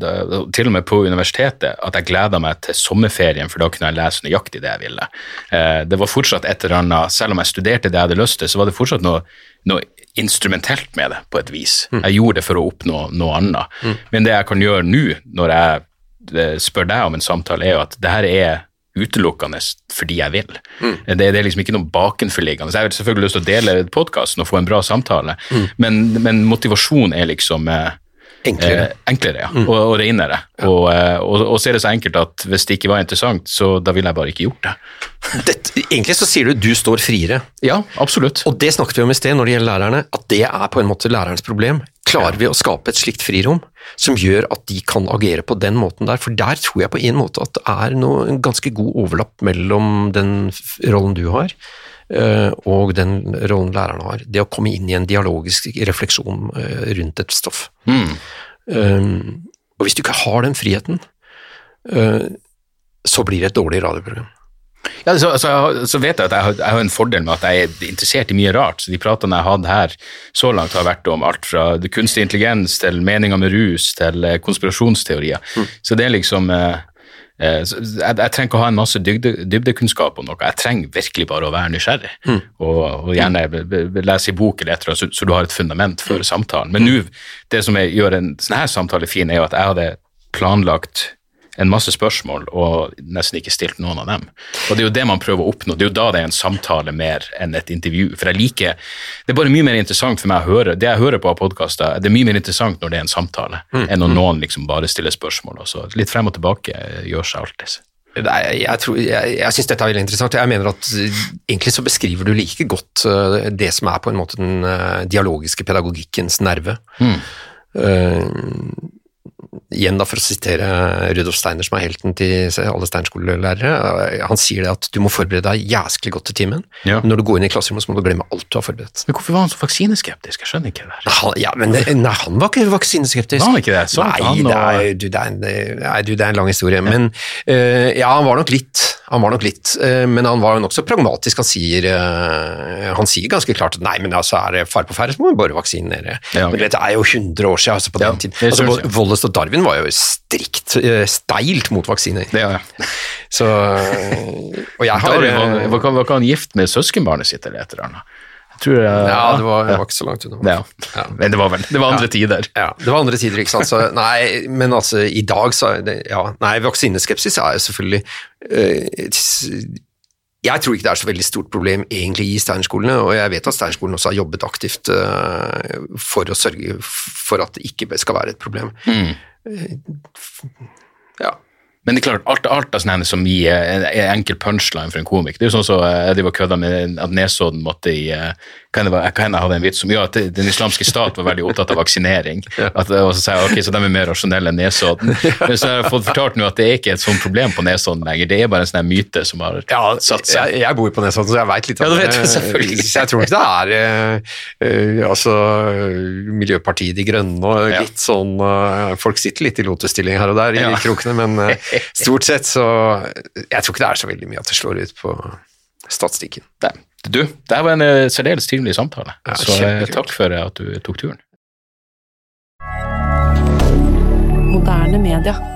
Speaker 1: til og med på universitetet at jeg gleda meg til sommerferien, for da kunne jeg lese nøyaktig det jeg ville. Eh, det var fortsatt et eller annet, Selv om jeg studerte det jeg hadde lyst til, så var det fortsatt noe, noe instrumentelt med det, på et vis. Jeg gjorde det for å oppnå noe annet. Men det jeg kan gjøre nå, når jeg spør deg om en samtale, er jo at det her er utelukkende fordi jeg vil. Det, det er liksom ikke noe bakenforliggende. Jeg har selvfølgelig lyst til å dele podkasten og få en bra samtale, men, men motivasjon er liksom eh,
Speaker 2: enklere.
Speaker 1: Eh, enklere ja. og, og renere. Og, eh, og, og så er det så enkelt at hvis det ikke var interessant, så da ville jeg bare ikke gjort det.
Speaker 2: Dette, egentlig så sier du du står friere,
Speaker 1: Ja, absolutt.
Speaker 2: og det snakket vi om i sted når det gjelder lærerne, at det er på en måte lærerens problem. Klarer vi å skape et slikt frirom som gjør at de kan agere på den måten der? For der tror jeg på en måte at det er noe, en ganske god overlapp mellom den rollen du har, og den rollen læreren har. Det å komme inn i en dialogisk refleksjon eh, rundt et stoff.
Speaker 1: Mm.
Speaker 2: Um, og hvis du ikke har den friheten, uh, så blir det et dårlig radioprogram.
Speaker 1: Ja, så, så, så vet jeg at jeg har, jeg har en fordel med at jeg er interessert i mye rart. så De pratene jeg har hatt her så langt, har vært om alt fra kunstig intelligens til meninger med rus til konspirasjonsteorier. konspirasjonsteorier. Så det er liksom eh, eh, så jeg, jeg trenger ikke å ha en masse dybde, dybdekunnskap om noe. Jeg trenger virkelig bare å være nysgjerrig. Og, og gjerne lese i bok eller et eller annet, så, du har et fundament for samtalen. Men nå, det som jeg gjør en sånn her samtale fin, er jo at jeg hadde planlagt en masse spørsmål og nesten ikke stilt noen av dem. Og det er jo det man prøver å oppnå. Det er jo da det er en samtale mer enn et intervju. For jeg liker Det er bare mye mer interessant for meg å høre. Det jeg hører på av podkaster, det er mye mer interessant når det er en samtale, enn når noen liksom bare stiller spørsmål. Og så litt frem og tilbake eh, gjør seg alltid.
Speaker 2: Nei, jeg, tror- jeg, jeg syns dette er veldig interessant. Jeg mener at uh, egentlig så beskriver du like godt uh, det som er på en måte den uh, dialogiske pedagogikkens nerve. Uh, igjen da for å sitere Rudolf Steiner, som er helten til alle Steinerskolelærere. uh, Han sier det at du må forberede deg jæsklig godt til timen.
Speaker 1: Ja.
Speaker 2: Når du går inn i klasserommet, så må du glemme alt du har forberedt.
Speaker 1: Men hvorfor var han så vaksineskeptisk? Jeg skjønner ikke det der.
Speaker 2: Han, ja, men nei, han var ikke vaksineskeptisk.
Speaker 1: Var han ikke det? Sånn,
Speaker 2: nei,
Speaker 1: han
Speaker 2: det
Speaker 1: og-
Speaker 2: er, du, det, er en, nei du, det er en lang historie. Men uh, ja, han var nok litt. Han var nok litt, eh, men han var nokså pragmatisk. Han sier, eh, han sier ganske klart at nei, men altså, er det fare på ferde, så må vi bare vaksinere.
Speaker 1: Ja, okay.
Speaker 2: Men det er jo 100 år siden. Altså, på
Speaker 1: Ja,
Speaker 2: den tiden. Altså. Wallace og Darwin var jo strikt, eh, steilt mot vaksiner.
Speaker 1: Det, ja.
Speaker 2: Så, eh, og jeg har
Speaker 1: Darwin var,
Speaker 2: eh,
Speaker 1: var, ikke- han gift med søskenbarnet sitt eller et eller annet? Jeg tror, eh,
Speaker 2: Ja, det var, det var ikke så langt unna.
Speaker 1: ja. Men det var vel Det var andre tider.
Speaker 2: Ja, det var andre tider, ikke sant. Så, nei, men altså, i dag så er det Ja, nei, vaksineskepsis er jo selvfølgelig øh, Jeg tror ikke det er så veldig stort problem egentlig i Steinerskolene, og jeg vet at Steinerskolene også har jobbet aktivt eh, for å sørge for at det ikke skal være et problem. Eh, Ja.
Speaker 1: Men det er klart, alt, alt av sånne som gir en, en enkel punchline for en komiker. Det er jo sånn som så, jeg driver og kødda med at Nesodden måtte i kan var- hva enn jeg hadde en vits om? Ja, at Den islamske stat var veldig opptatt av vaksinering. At, og så sier jeg ok, så de er mer rasjonelle enn Nesodden. Men så har jeg fått fortalt nå at det er ikke et sånt problem på Nesodden lenger. Det er bare en sånn myte som har satt seg.
Speaker 2: Jeg, jeg bor på Nesodden, så jeg veit litt
Speaker 1: Ja,
Speaker 2: om
Speaker 1: du vet
Speaker 2: det.
Speaker 1: selvfølgelig.
Speaker 2: Så jeg tror ikke det er eh, eh, altså, Miljøpartiet De Grønne og
Speaker 1: Ja.
Speaker 2: litt sånn uh, Folk sitter litt i lotestilling her og der i
Speaker 1: Ja.
Speaker 2: krokene, men eh, stort sett så Jeg tror ikke det er så veldig mye at det slår ut på statistikken.
Speaker 1: Nei. Du, det var en eh, særdeles trivelig samtale,
Speaker 2: Ja,
Speaker 1: så eh, takk for at du tok turen.
Speaker 3: Moderne media.